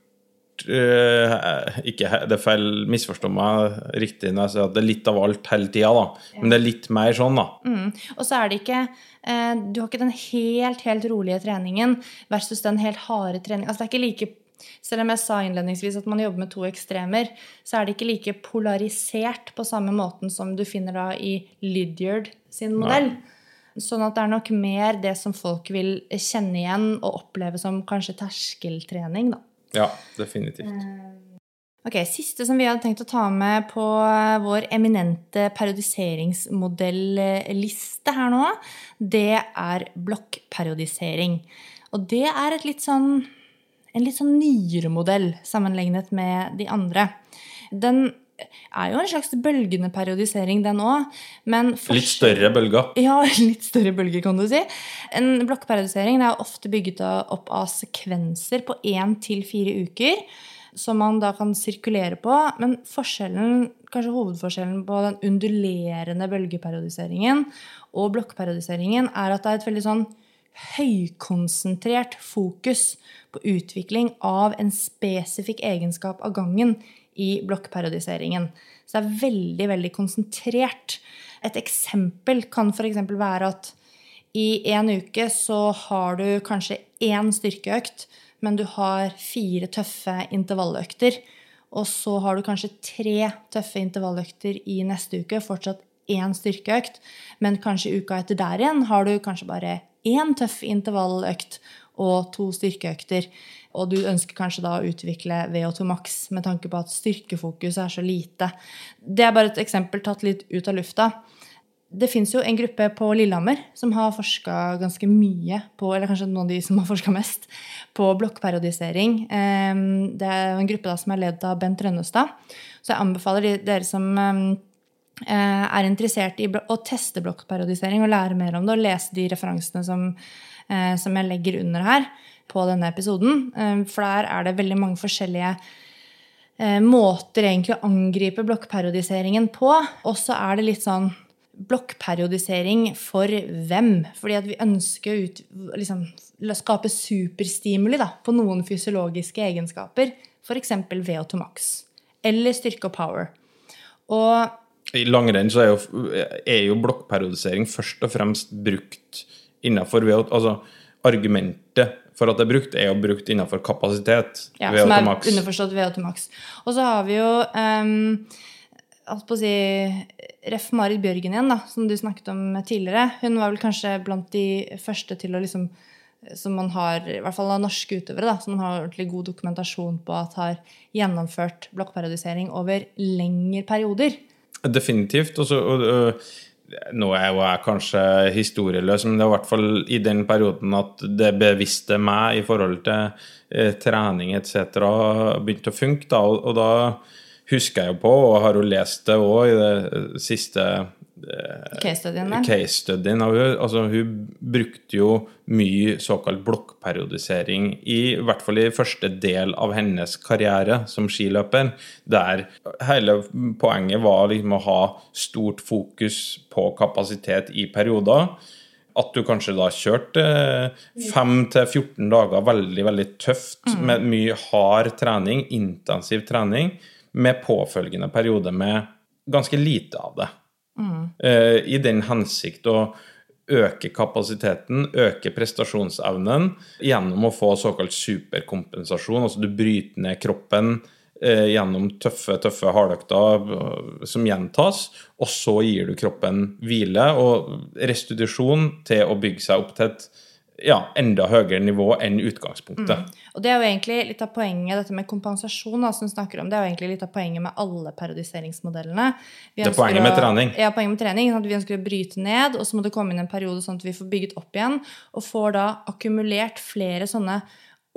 Uh, ikke det er feil, misforstå meg riktig når jeg sier at det er litt av alt hele tida, da. Men det er litt mer sånn, da. Mm. Og så er det ikke uh, Du har ikke den helt, helt rolige treningen versus den helt harde treningen. Altså det er ikke like selv om jeg sa innledningsvis at man jobber med to ekstremer, så er det ikke like polarisert på samme måten som du finner da i Lydiard sin modell. Nei. Sånn at det er nok mer det som folk vil kjenne igjen og oppleve som kanskje terskeltrening, da. Ja, definitivt. Eh, ok, Siste som vi hadde tenkt å ta med på vår eminente periodiseringsmodelliste her nå, det er blokkperiodisering. Og det er et litt sånn en litt sånn nyere modell sammenlignet med de andre. Den er jo en slags bølgende periodisering, den òg. Litt større bølger? Ja, litt større bølger, kan du si. En blokkperiodisering er ofte bygget opp av sekvenser på én til fire uker. Som man da kan sirkulere på. Men forskjellen, kanskje hovedforskjellen på den undulerende bølgeperiodiseringen og blokkperiodiseringen er at det er et veldig sånn høykonsentrert fokus på utvikling av en spesifikk egenskap av gangen i blokkperiodiseringen. Så det er veldig, veldig konsentrert. Et eksempel kan f.eks. være at i en uke så har du kanskje én styrkeøkt, men du har fire tøffe intervalløkter. Og så har du kanskje tre tøffe intervalløkter i neste uke, fortsatt én styrkeøkt. Men kanskje uka etter der igjen har du kanskje bare én tøff intervalløkt og to styrkeøkter. Og du ønsker kanskje da å utvikle VO2 max med tanke på at styrkefokus er så lite. Det er bare et eksempel tatt litt ut av lufta. Det fins jo en gruppe på Lillehammer som har forska ganske mye på eller kanskje noen av de som har forska mest, på blokkperiodisering. Ehm, det er en gruppe som er ledet av Bent Rønnestad. Så jeg anbefaler dere som ehm, eh, er interessert i å teste blokkperiodisering og lære mer om det, og lese de referansene som Eh, som jeg legger under her på denne episoden. Eh, for der er det veldig mange forskjellige eh, måter egentlig å angripe blokkperiodiseringen på. Og så er det litt sånn blokkperiodisering for hvem? Fordi at vi ønsker å ut, liksom, skape superstimuli da, på noen fysiologiske egenskaper. F.eks. VO2 max. Eller styrke og power. Og I langrenn så er jo, er jo blokkperiodisering først og fremst brukt innenfor altså, Argumentet for at det er brukt, er jo brukt innenfor kapasitet. Ja, som er underforstått VO2 maks. Og så har vi jo um, holdt på å si Ref. Marit Bjørgen igjen, da, som du snakket om tidligere. Hun var vel kanskje blant de første til å liksom som man har, i hvert fall av norske utøvere, da, som man har ordentlig god dokumentasjon på at har gjennomført blokkperiodisering over lengre perioder. Definitivt. Også, og, og, nå er jeg kanskje historieløs, men det er i hvert fall i den perioden at det bevisste meg i forhold til eh, trening etc. begynte å funke. Da, og, og, da husker jeg jo på, og har jo lest det òg i det siste Eh, case-studien case altså, hun brukte jo mye såkalt blokkperiodisering, i, i hvert fall i første del av hennes karriere som skiløper, der hele poenget var liksom å ha stort fokus på kapasitet i perioder. At du kanskje da kjørte 5-14 dager veldig, veldig tøft, mm. med mye hard trening, intensiv trening, med påfølgende periode med ganske lite av det. Mm. I den hensikt å øke kapasiteten, øke prestasjonsevnen gjennom å få såkalt superkompensasjon. Altså du bryter ned kroppen eh, gjennom tøffe, tøffe hardøkter eh, som gjentas, og så gir du kroppen hvile og restitusjon til å bygge seg opp til et ja, enda høyere nivå enn utgangspunktet. Mm. Og Det er jo egentlig litt av poenget dette med kompensasjon. Da, som snakker om, det er jo egentlig litt av poenget med alle periodiseringsmodellene. det er poenget med trening. Ja, poenget med trening. At vi ønsker å bryte ned, og så må det komme inn en periode sånn at vi får bygget opp igjen. Og får da akkumulert flere sånne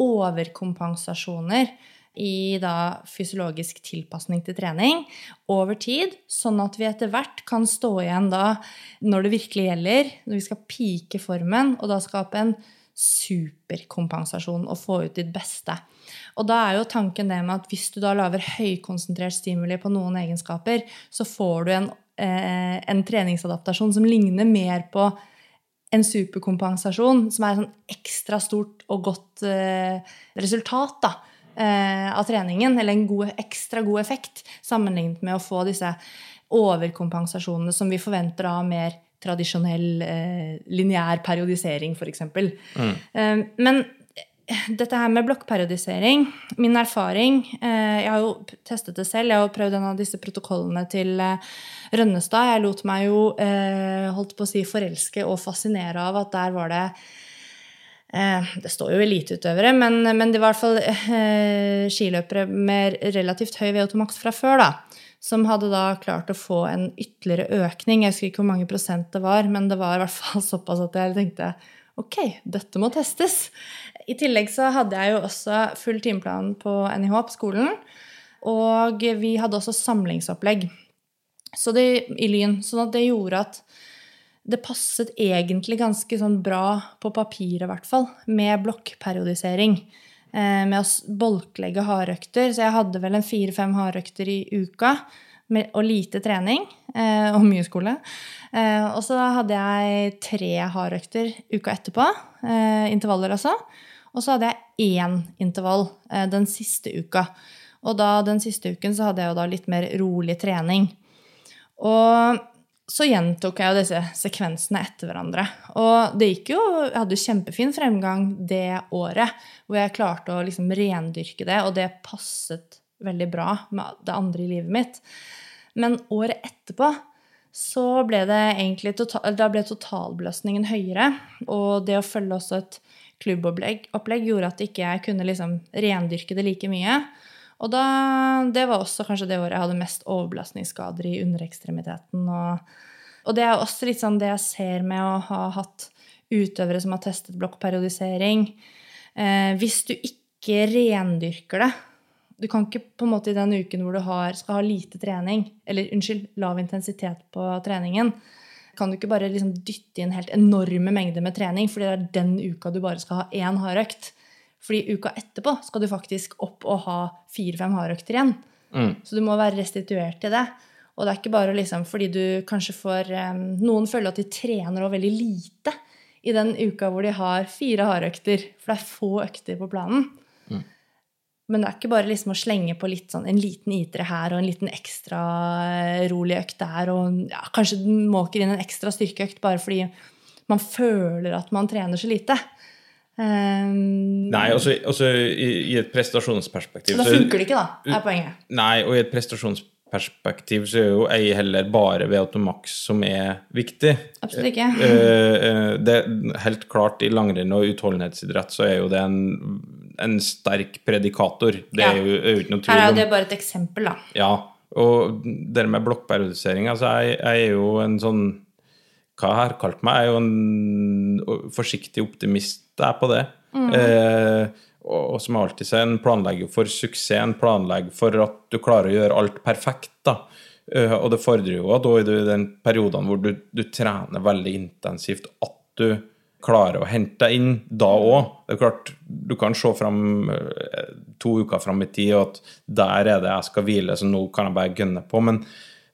overkompensasjoner i da fysiologisk tilpasning til trening over tid, sånn at vi etter hvert kan stå igjen da når det virkelig gjelder, når vi skal pike formen, og da skape en superkompensasjon og få ut ditt beste. Og da er jo tanken det med at hvis du da lager høykonsentrert stimuli på noen egenskaper, så får du en, eh, en treningsadaptasjon som ligner mer på en superkompensasjon, som er et sånn ekstra stort og godt eh, resultat da, av treningen, eller en god, ekstra god effekt, sammenlignet med å få disse overkompensasjonene som vi forventer av mer tradisjonell eh, lineær periodisering, f.eks. Mm. Eh, men dette her med blokkperiodisering Min erfaring eh, Jeg har jo testet det selv. Jeg har jo prøvd en av disse protokollene til eh, Rønnestad. Jeg lot meg jo eh, holdt på å si forelske og fascinere av at der var det Eh, det står jo eliteutøvere, men, men det var i hvert fall eh, skiløpere med relativt høy VO2 max fra før, da. Som hadde da klart å få en ytterligere økning. Jeg husker ikke hvor mange prosent det var, men det var i hvert fall såpass at jeg tenkte ok, dette må testes. I tillegg så hadde jeg jo også full timeplan på NIH på skolen. Og vi hadde også samlingsopplegg så det, i Lyn. Sånn at det gjorde at det passet egentlig ganske sånn bra på papiret, i hvert fall, med blokkperiodisering. Eh, med å bolklegge hardøkter. Så jeg hadde vel en fire-fem hardøkter i uka. Og lite trening. Eh, og mye skole. Eh, og så hadde jeg tre hardøkter uka etterpå. Intervaller, altså. Og så hadde jeg én intervall den siste uka. Og da, den siste uken så hadde jeg jo da litt mer rolig trening. Og så gjentok jeg jo disse sekvensene etter hverandre. Og det gikk jo Jeg hadde jo kjempefin fremgang det året hvor jeg klarte å liksom rendyrke det, og det passet veldig bra med det andre i livet mitt. Men året etterpå så ble det egentlig total, da ble totalbelastningen høyere. Og det å følge også et klubbopplegg gjorde at ikke jeg kunne liksom rendyrke det like mye. Og da, det var også kanskje det året jeg hadde mest overbelastningsskader i underekstremiteten. Og, og det er også litt sånn det jeg ser med å ha hatt utøvere som har testet blokkperiodisering. Eh, hvis du ikke rendyrker det Du kan ikke på en måte i den uken hvor du har, skal ha lite trening, eller unnskyld, lav intensitet på treningen, kan du ikke bare liksom dytte inn helt enorme mengder med trening fordi det er den uka du bare skal ha én hardøkt. Fordi uka etterpå skal du faktisk opp og ha fire-fem hardøkter igjen. Mm. Så du må være restituert til det. Og det er ikke bare liksom fordi du kanskje får um, Noen føler at de trener også veldig lite i den uka hvor de har fire hardøkter. For det er få økter på planen. Mm. Men det er ikke bare liksom å slenge på litt sånn, en liten itere her og en liten ekstra eh, rolig økt der. Og ja, kanskje måker inn en ekstra styrkeøkt bare fordi man føler at man trener så lite. Um, nei, altså, altså i, i, et prestasjonsperspektiv Da funker det ikke, da, er poenget. Nei, og i et prestasjonsperspektiv så er jo ei heller bare VO2 max som er viktig. Absolutt ikke. Uh, det helt klart i langrenn og utholdenhetsidrett så er jo det en, en sterk predikator. Det ja. er jo, er ikke noe tvil om Her er det bare et eksempel, da. Ja. Og det med blokkperiodisering Altså, jeg, jeg er jo en sånn hva jeg har kalt meg, jeg er jo en forsiktig optimist er på det. Mm. Eh, og, og, som jeg alltid sier, en planlegger for suksess, en planlegger for at du klarer å gjøre alt perfekt. da. Uh, og det fordrer jo at i den perioden hvor du, du, trener veldig intensivt, at du klarer å hente deg inn da òg. Det er klart, du kan se fram uh, to uker fram i tid, og at der er det jeg skal hvile, så nå kan jeg bare gønne på. Men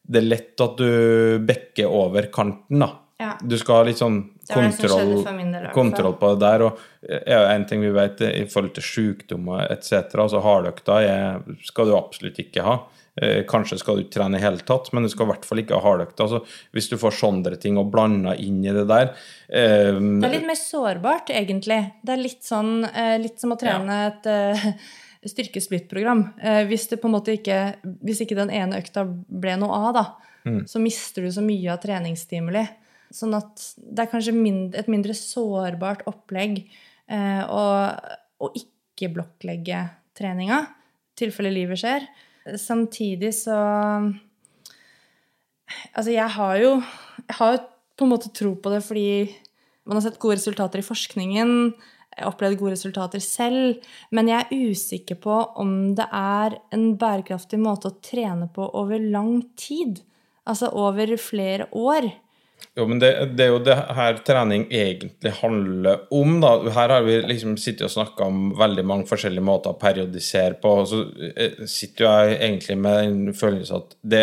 det er lett at du bekker over kanten, da. Ja. Du skal litt sånn kontroll, del, kontroll på det der. Og er en ting vi vet i forhold til sykdommer etc. Altså hardøkta skal du absolutt ikke ha. Eh, kanskje skal du ikke trene i hele tatt, men du skal i hvert fall ikke ha hardøkta. Altså, hvis du får sånne ting og blanda inn i det der eh, Det er litt mer sårbart, egentlig. Det er litt sånn eh, litt som å trene ja. et eh, styrkesplittprogram. Eh, hvis, det på en måte ikke, hvis ikke den ene økta ble noe av, da, mm. så mister du så mye av treningsstimuli. Sånn at det er kanskje mindre, et mindre sårbart opplegg eh, å, å ikke blokklegge treninga, i tilfelle livet skjer. Samtidig så Altså, jeg har jo jeg har på en måte tro på det fordi man har sett gode resultater i forskningen. Jeg har opplevd gode resultater selv. Men jeg er usikker på om det er en bærekraftig måte å trene på over lang tid. Altså over flere år. Jo, men det, det, er jo det her trening egentlig handler om. da. Her har vi liksom sittet og snakka om veldig mange forskjellige måter å periodisere på. og Så eh, sitter jo jeg egentlig med en følelse at det,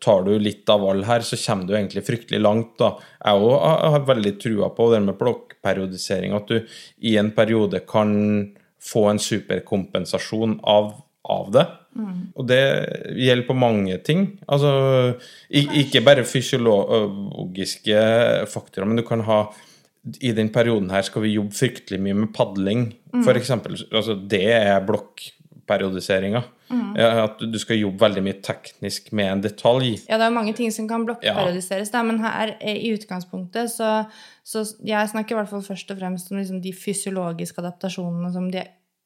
tar du litt av all her, så kommer du egentlig fryktelig langt. da. Jeg òg har veldig trua på det med blokkperiodisering, at du i en periode kan få en superkompensasjon av, av det. Mm. Og det gjelder på mange ting. Altså, ikke bare fysiologiske faktorer, men du kan ha I den perioden her skal vi jobbe fryktelig mye med padling, mm. f.eks. Altså, det er blokkperiodiseringa. Mm. At du skal jobbe veldig mye teknisk med en detalj. Ja, det er mange ting som kan blokkperiodiseres, ja. men her i utgangspunktet så, så Jeg snakker i hvert fall først og fremst om liksom de fysiologiske adaptasjonene som de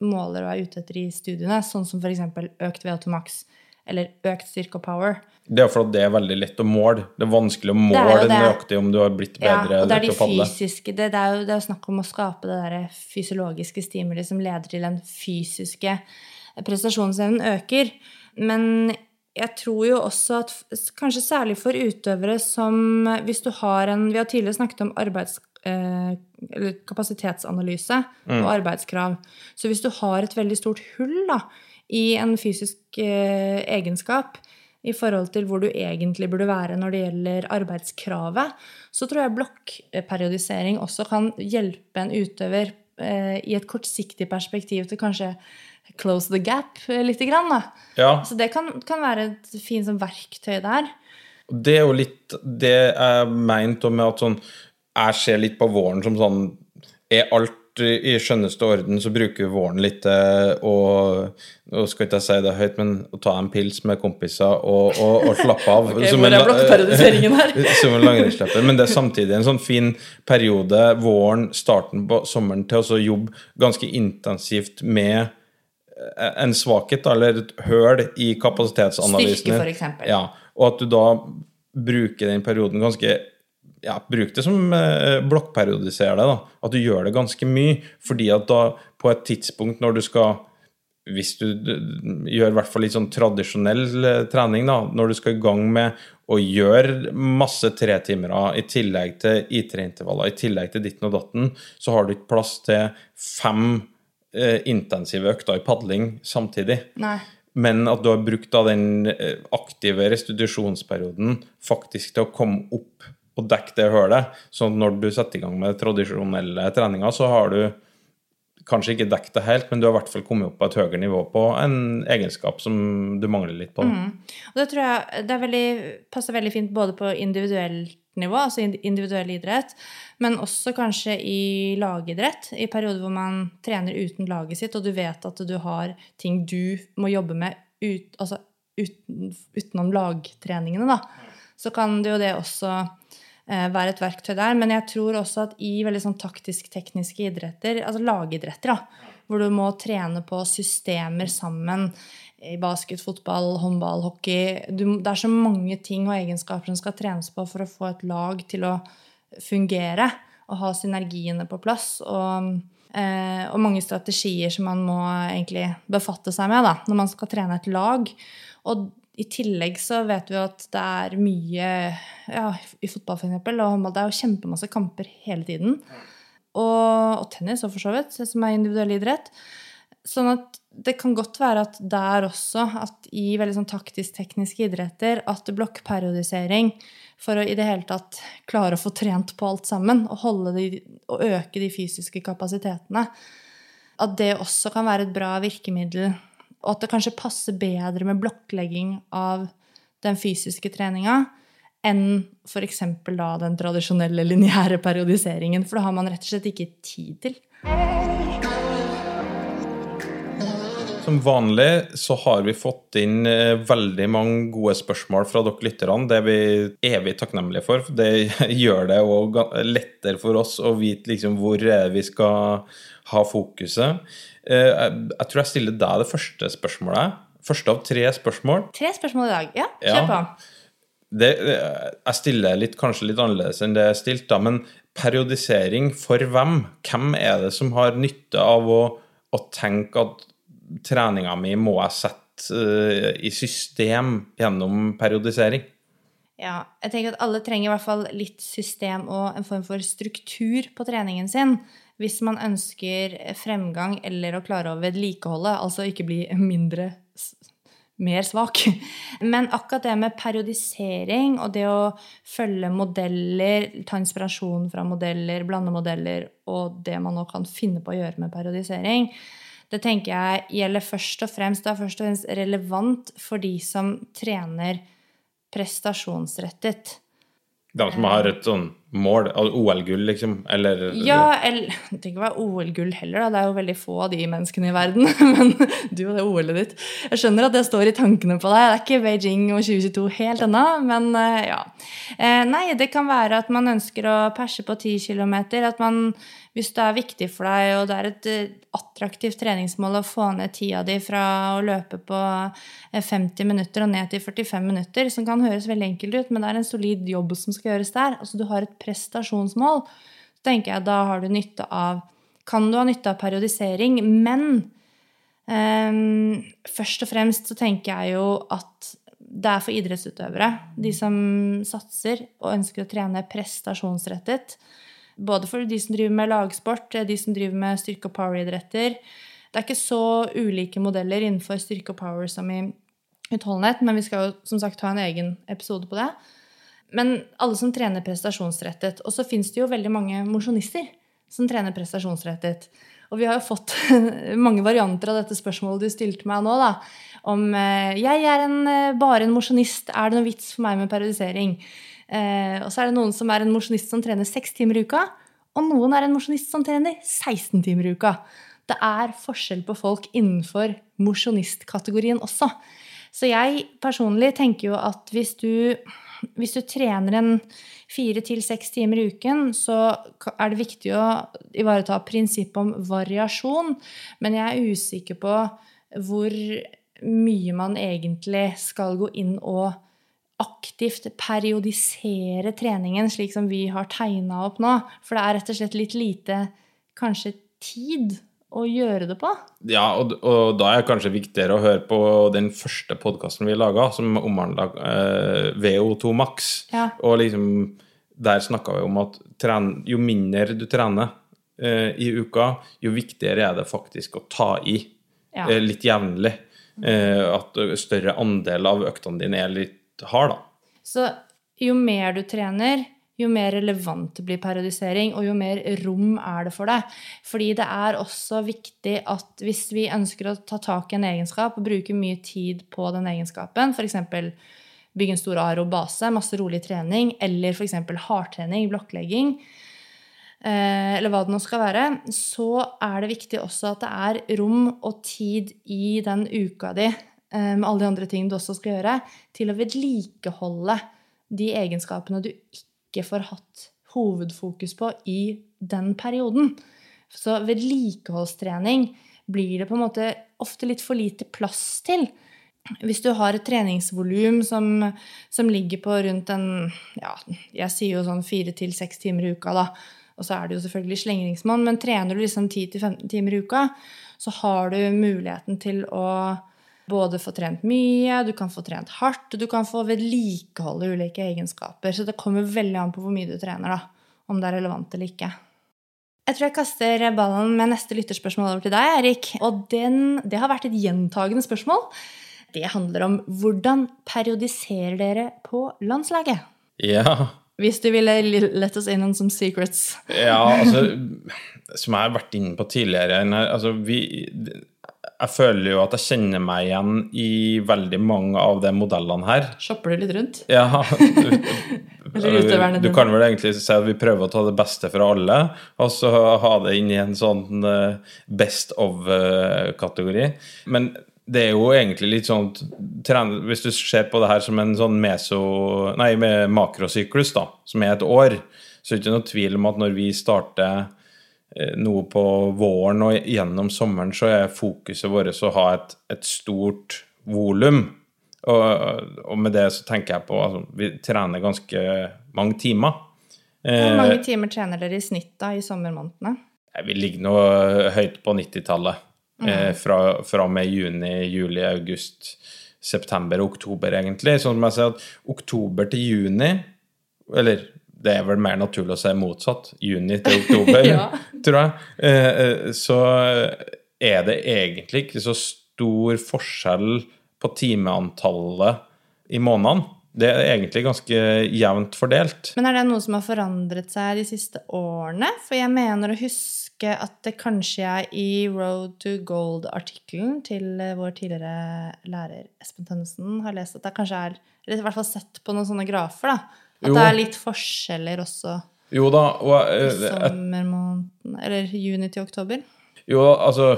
måler og er ute etter i studiene, sånn som f.eks. økt VO2 max eller økt styrke og power. Det er fordi det er veldig lett å måle. Det er vanskelig å måle nøyaktig om du har blitt bedre. Ja, og det er de fysiske det, det, er jo, det er jo snakk om å skape det der fysiologiske stimuli som leder til den fysiske prestasjonsevnen øker. Men jeg tror jo også at kanskje særlig for utøvere som Hvis du har en Vi har tidligere snakket om arbeids, eller kapasitetsanalyse og arbeidskrav. Så hvis du har et veldig stort hull da, i en fysisk eh, egenskap i forhold til hvor du egentlig burde være når det gjelder arbeidskravet, så tror jeg blokkperiodisering også kan hjelpe en utøver eh, i et kortsiktig perspektiv til kanskje close the gap eh, lite grann. Da. Ja, Så det kan, kan være et fint sånn verktøy der. Det er jo litt det jeg mente med at sånn Jeg ser litt på våren som sånn Er alt i skjønneste orden, så bruker vi våren litt og Nå skal ikke jeg si det høyt, men å ta en pils med kompiser og, og, og slappe av. Ok, Som en? Som en langrennsløper. Men det er samtidig en sånn fin periode, våren, starten på sommeren, til å jobbe ganske intensivt med eh, en svakhet, eller et høl i kapasitetsanalysen. Styrke, for eksempel. Ja, og at du da bruker den perioden ganske ja, Bruk det som eh, blokkperiodiser det. da, At du gjør det ganske mye. fordi at da på et tidspunkt når du skal hvis du gjør i hvert fall litt sånn tradisjonell eh, trening, da, når du skal i gang med å gjøre masse tretimere i tillegg til IT-intervaller, i tillegg til ditten og datten, så har du ikke plass til fem eh, intensive økter i padling samtidig. Nei. Men at du har brukt da den eh, aktive restitusjonsperioden faktisk til å komme opp og dekke det hullet. Så når du setter i gang med tradisjonelle treninger, så har du kanskje ikke dekket det helt, men du har i hvert fall kommet opp på et høyere nivå på en egenskap som du mangler litt på. Og det tror jeg det veldig, passer veldig fint både på individuelt nivå, altså individuell idrett, men også kanskje i lagidrett, i perioder hvor man trener uten laget sitt, og du vet at du har ting du må jobbe med ut, altså uten, utenom lagtreningene, da. Så kan det jo det også være et verktøy der. Men jeg tror også at i veldig sånn taktisk-tekniske idretter, altså lagidretter, da, hvor du må trene på systemer sammen i basket, fotball, håndball, hockey du, Det er så mange ting og egenskaper som skal trenes på for å få et lag til å fungere og ha synergiene på plass. Og, eh, og mange strategier som man må egentlig befatte seg med da, når man skal trene et lag. Og i tillegg så vet vi jo at det er mye ja, i fotball for eksempel, og håndball. Det er jo kjempemasse kamper hele tiden. Og, og tennis òg, for så vidt, som er individuell idrett. Sånn at det kan godt være at der også, at i veldig sånn taktisk-tekniske idretter, at blokkperiodisering for å i det hele tatt klare å få trent på alt sammen og, holde de, og øke de fysiske kapasitetene, at det også kan være et bra virkemiddel. Og at det kanskje passer bedre med blokklegging av den fysiske treninga enn f.eks. da den tradisjonelle lineære periodiseringen. For det har man rett og slett ikke tid til. Som vanlig så har vi fått inn eh, veldig mange gode spørsmål fra dere lytterne. Det er vi evig takknemlige for. Det gjør det lettere for oss å vite liksom hvor vi skal ha fokuset. Eh, Jeg, tror jeg stiller deg det første spørsmålet. Første av tre spørsmål. Tre spørsmål i dag. Ja, kjør på. Det, jeg stiller litt, kanskje litt annerledes enn det jeg stilte, da, men periodisering for hvem? Hvem er det som har nytte av å, å tenke at treninga mi må jeg sette uh, i system gjennom periodisering? Ja, jeg tenker at alle trenger i hvert fall litt system og en form for struktur på treningen sin. Hvis man ønsker fremgang eller å klare å vedlikeholde, altså ikke bli mindre mer svak. Men akkurat det med periodisering og det å følge modeller, ta inspirasjon fra modeller, blande modeller og det man nå kan finne på å gjøre med periodisering, det tenker jeg gjelder først og fremst, det er først og fremst relevant for de som trener prestasjonsrettet. De som har et sånn mål, OL-gull, liksom, eller Ja, eller Det trenger ikke være OL-gull heller, da. Det er jo veldig få av de menneskene i verden. Men du og det OL-et ditt. Jeg skjønner at det står i tankene på deg. Det er ikke Beijing og 2022 helt ennå, men eh, ja. Eh, Nei, det kan være at man ønsker å perse på 10 km, at man Hvis det er viktig for deg, og det er et eh, attraktivt treningsmål å få ned tida di fra å løpe på eh, 50 minutter og ned til 45 minutter, som kan høres veldig enkelt ut, men det er en solid jobb som skal gjøres der, altså du har et prestasjonsmål, så tenker jeg da har du nytte av Kan du ha nytte av periodisering, men um, først og fremst så tenker jeg jo at det er for idrettsutøvere, de som satser og ønsker å trene prestasjonsrettet. Både for de som driver med lagsport, de som driver med styrke- og poweridretter. Det er ikke så ulike modeller innenfor styrke og power som i utholdenhet, men vi skal jo som sagt ha en egen episode på det. Men alle som trener prestasjonsrettet. Og så fins det jo veldig mange mosjonister som trener prestasjonsrettet. Og vi har jo fått mange varianter av dette spørsmålet du stilte meg nå, da. Om eh, jeg er en, eh, bare en mosjonist, er det noe vits for meg med periodisering? Eh, og så er det noen som er en mosjonist som trener seks timer i uka. Og noen er en mosjonist som trener 16 timer i uka. Det er forskjell på folk innenfor mosjonistkategorien også. Så jeg personlig tenker jo at hvis du, hvis du trener en fire til seks timer i uken, så er det viktig å ivareta prinsippet om variasjon. Men jeg er usikker på hvor mye man egentlig skal gå inn og aktivt periodisere treningen, slik som vi har tegna opp nå. For det er rett og slett litt lite kanskje tid å gjøre det på. Ja, og, og da er det kanskje viktigere å høre på den første podkasten vi laga, som omhandla eh, VO2 Max. Ja. Og liksom der snakka vi om at tren, jo mindre du trener eh, i uka, jo viktigere er det faktisk å ta i Ja. eh, litt jevnlig. Eh, at større andel av øktene dine er litt hard, da. Så jo mer du trener, jo mer relevant blir periodisering, og jo mer rom er det for deg. Fordi det er også viktig at hvis vi ønsker å ta tak i en egenskap og bruke mye tid på den egenskapen, f.eks. bygge en stor aerobase, masse rolig trening, eller f.eks. hardtrening, blokklegging, eh, eller hva det nå skal være, så er det viktig også at det er rom og tid i den uka di, med alle de andre tingene du også skal gjøre, til å vedlikeholde de egenskapene du ikke får hatt hovedfokus på i den perioden. Så vedlikeholdstrening blir det på en måte ofte litt for lite plass til. Hvis du har et treningsvolum som, som ligger på rundt en ja, Jeg sier jo sånn fire til seks timer i uka, da. Og så er du jo selvfølgelig slengringsmann, men trener du liksom 10-15 timer i uka, så har du muligheten til å både få trent mye, du kan få trent hardt, og du kan få vedlikeholde ulike egenskaper. Så det kommer veldig an på hvor mye du trener, da. Om det er relevant eller ikke. Jeg tror jeg kaster ballen med neste lytterspørsmål over til deg, Erik. Og den, det har vært et gjentagende spørsmål. Det handler om hvordan periodiserer dere på landslaget? Ja. Hvis du ville let oss inn on some secrets. Ja, altså Som jeg har vært inne på tidligere altså, vi, Jeg føler jo at jeg kjenner meg igjen i veldig mange av de modellene her. Shopper du litt rundt? Ja, Du, du kan vel egentlig si at vi prøver å ta det beste fra alle, og så ha det inn i en sånn eh, best of-kategori. Men det er jo egentlig litt sånn Hvis du ser på det her som en sånn meso... Nei, med makrosyklus, da, som er et år, så er det ikke noe tvil om at når vi starter eh, noe på våren og gjennom sommeren, så er fokuset vårt å ha et, et stort volum. Og, og med det så tenker jeg på altså, Vi trener ganske mange timer. Hvor Eh, mange timer trener dere i snitt da i sommermånedene? vi ligger nå høyt på 90-tallet. Mm. fra, fra og med juni, juli, august, september og oktober, egentlig. Sånn som jeg sier at oktober til juni Eller det er vel mer naturlig å si motsatt. Juni til oktober, Ja. tror jeg. Eh, eh, så er det egentlig ikke så stor forskjell på timeantallet i månedene. Det er egentlig ganske jevnt fordelt. Men er det noe som har forandret seg de siste årene? For jeg mener å huske at det kanskje er i Road to Gold-artikkelen til eh, vår tidligere lærer Espen Tønnesen har lest at det kanskje er Eller i hvert fall sett på noen sånne grafer, da. At Jo. det er litt forskjeller også Jo da, og eh, sommermåneden Eller juni til oktober. Jo, altså,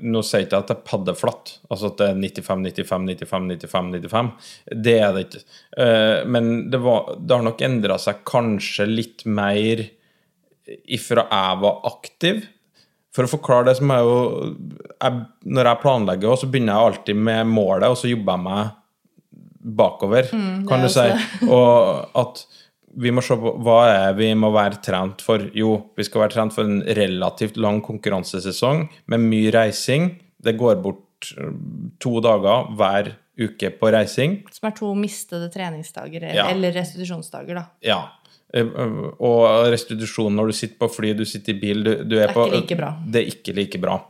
nå sier jeg at det er paddeflatt, altså at det er 95, 95, 95, 95, 95. Det er det ikke. Eh, Men det, var, det har nok endra seg kanskje litt mer ifra jeg var aktiv For å forklare det, som er jo jeg, Når jeg planlegger, så begynner jeg alltid med målet, og så jobber jeg meg bakover, kan du si. Og at vi må se på hva er vi må være trent for. Jo, vi skal være trent for en relativt lang konkurransesesong med mye reising. Det går bort eh, to dager hver uke på reising. Som er to mistede treningsdager, Ja. eller restitusjonsdager, da. Ja. Eh, Og restitusjon når du sitter på fly, du sitter i bil du, du er Det er på, like bra. Det er ikke like bra.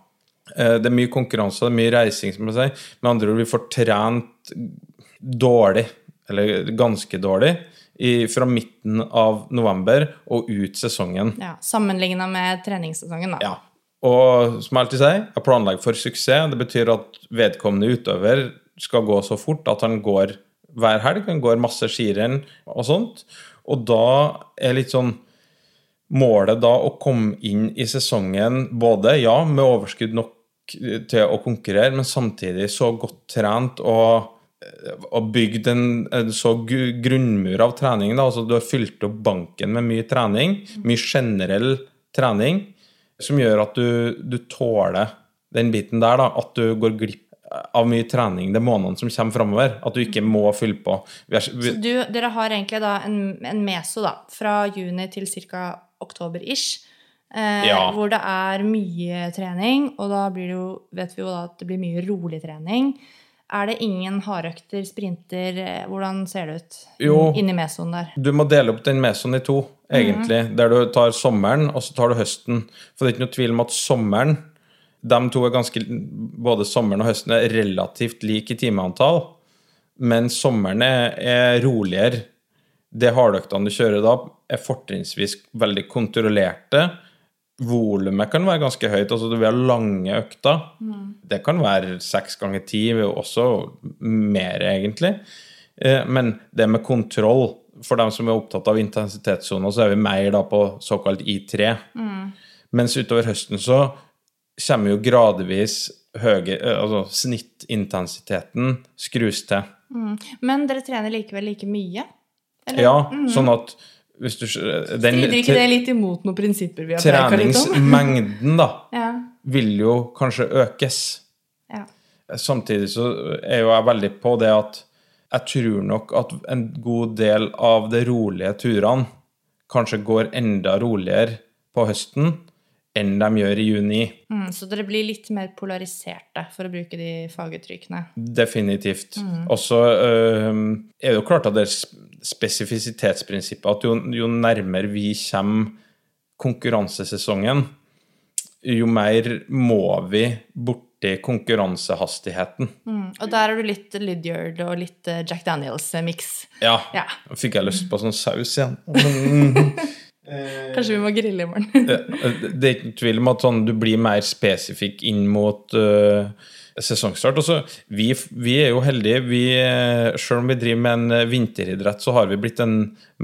Eh, Det er mye konkurranse, det er mye reising, som jeg sier. Med andre ord, vi får trent dårlig, eller ganske dårlig, i, fra midten av november og ut sesongen. Ja, Sammenligna med treningssesongen, da. Ja. Og som jeg alltid sier, jeg planlegger for suksess. Det betyr at vedkommende utøver skal gå så fort at han går hver helg. Han går masse skirenn og sånt. Og da er litt sånn Målet da å komme inn i sesongen både, ja, med overskudd nok til å konkurrere, men samtidig så godt trent og og bygd en, en så grunnmur av trening. Da. Altså, du har fylt opp banken med mye trening, mye generell trening, som gjør at du, du tåler den biten der. Da, at du går glipp av mye trening de månedene som kommer framover. At du ikke må fylle på. Vi er, vi, Du, dere har egentlig da en, en meso da, fra juni til ca. oktober-ish. Eh, Ja. Hvor det er mye trening, og da blir det jo, vet vi jo da at det blir mye rolig trening. Er det ingen hardøkter, sprinter? Hvordan ser det ut Jo. inni mesoen der? Du må dele opp den mesoen i to, egentlig. Der du tar sommeren, og så tar du høsten. For det er ikke noe tvil om at sommeren De to er ganske Både sommeren og høsten er relativt like i timeantall, men sommeren er, er roligere. De hardøktene du kjører da, er fortrinnsvis veldig kontrollerte. Volumet kan være ganske høyt. altså Vi har lange økter. Det kan være seks ganger ti, også mer, egentlig. Eh, Men det med kontroll For dem som er opptatt av intensitetssoner, så er vi mer da på såkalt I3. Mens utover høsten så kommer jo gradvis høye, eh, altså snittintensiteten skrus til. Men dere trener likevel like mye? Eller? Ja, sånn at hvis du den, Strider ikke det litt imot noen prinsipper vi har? Treningsmengden, da, Ja. vil jo kanskje økes. ja. Samtidig så er jo jeg veldig på det at jeg tror nok at en god del av de rolige turene kanskje går enda roligere på høsten enn de gjør i juni. Mm, så dere blir litt mer polariserte, for å bruke de faguttrykkene. Definitivt. Og så øh, er det jo klart at det er spesifisitetsprinsippet at jo, jo nærmere vi kommer konkurransesesongen, jo mer må vi borti konkurransehastigheten. Mm. Og der er du litt Lydyard og litt eh, Jack Daniels-miks. Ja, Ja. fikk jeg lyst på sånn saus igjen. Kanskje vi må grille i morgen. det er ikke tvil om at sånn, du blir mer spesifikk inn mot uh, sesongstart. Også, vi, vi er jo heldige. Vi, øh, selv om vi driver med en vinteridrett, så har vi blitt en,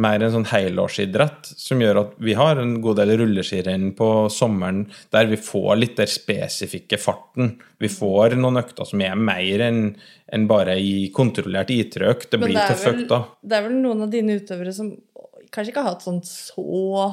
mer en sånn helårsidrett, som gjør at vi har en god del rulleskirenn på sommeren der vi får litt der spesifikke farten. Vi får noen økter som er mer enn en bare i kontrollert IT-økt. Det blir tøffe økter. Det er vel noen av dine utøvere som kanskje ikke har hatt sånn så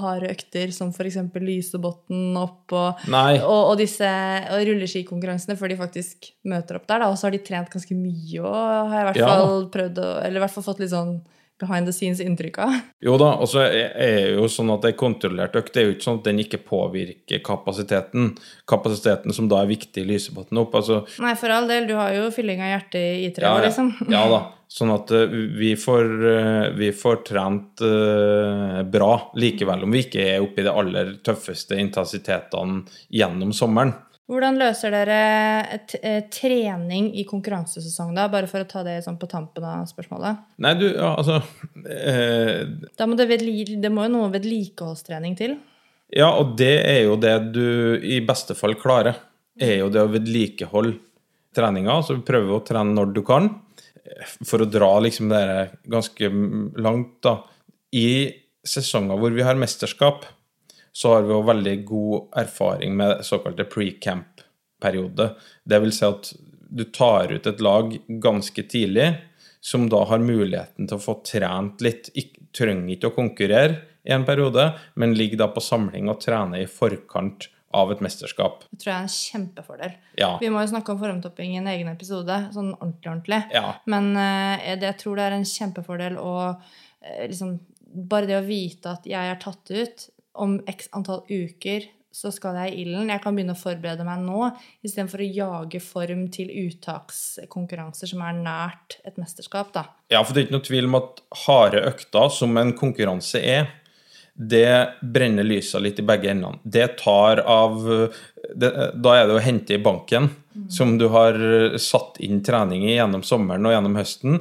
harde økter som f.eks. Lysebotn opp og, og, og disse og rulleskikonkurransene før de faktisk møter opp der. Da. Og så har de trent ganske mye og har i hvert Ja. fall prøvd å Eller i hvert fall fått litt sånn behind the scenes-inntrykk av. Jo da, og så er det jo sånn at ei kontrollert økt det er jo ikke sånn at den ikke påvirker kapasiteten. Kapasiteten som da er viktig i Lysebotn opp. altså Nei, for all del, du har jo fylling av hjertet i I3, ja, ja. liksom. ja da. Sånn at eh, vi får, eh, vi får trent eh, bra likevel, om vi ikke er oppe i de aller tøffeste intensitetene gjennom sommeren. Hvordan løser dere eh, trening i konkurransesesong, da? Bare for å ta det sånn på tampen av spørsmålet. Nei, du, ja, altså eh, Da må det, det må jo noe vedlikeholdstrening til. Ja, og det er jo det du i beste fall klarer. Er jo det å vedlikeholde treninga. Så vi prøver å trene når du kan. For å dra liksom det ganske langt, da. I sesonger hvor vi har mesterskap, så har vi jo veldig god erfaring med såkalte pre-camp-periode. Det vil si at du tar ut et lag ganske tidlig, som da har muligheten til å få trent litt. Ikke, trenger ikke å konkurrere, i en periode, men ligger da på samling og trener i forkant av et mesterskap. Det tror jeg er en kjempefordel. Ja. Vi må jo snakke om formtopping i en egen episode, sånn ordentlig, ordentlig. Ja. Men uh, det, jeg tror det er en kjempefordel å uh, liksom Bare det å vite at jeg er tatt ut om x antall uker, så skal jeg i ilden. Jeg kan begynne å forberede meg nå, istedenfor å jage form til uttakskonkurranser som er nært et mesterskap, da. Ja, for det er ikke noe tvil om at harde økter, som en konkurranse er, det brenner lysa litt i begge endene. Det tar av det, Da er det å hente i banken, som du har satt inn trening i gjennom sommeren og gjennom høsten.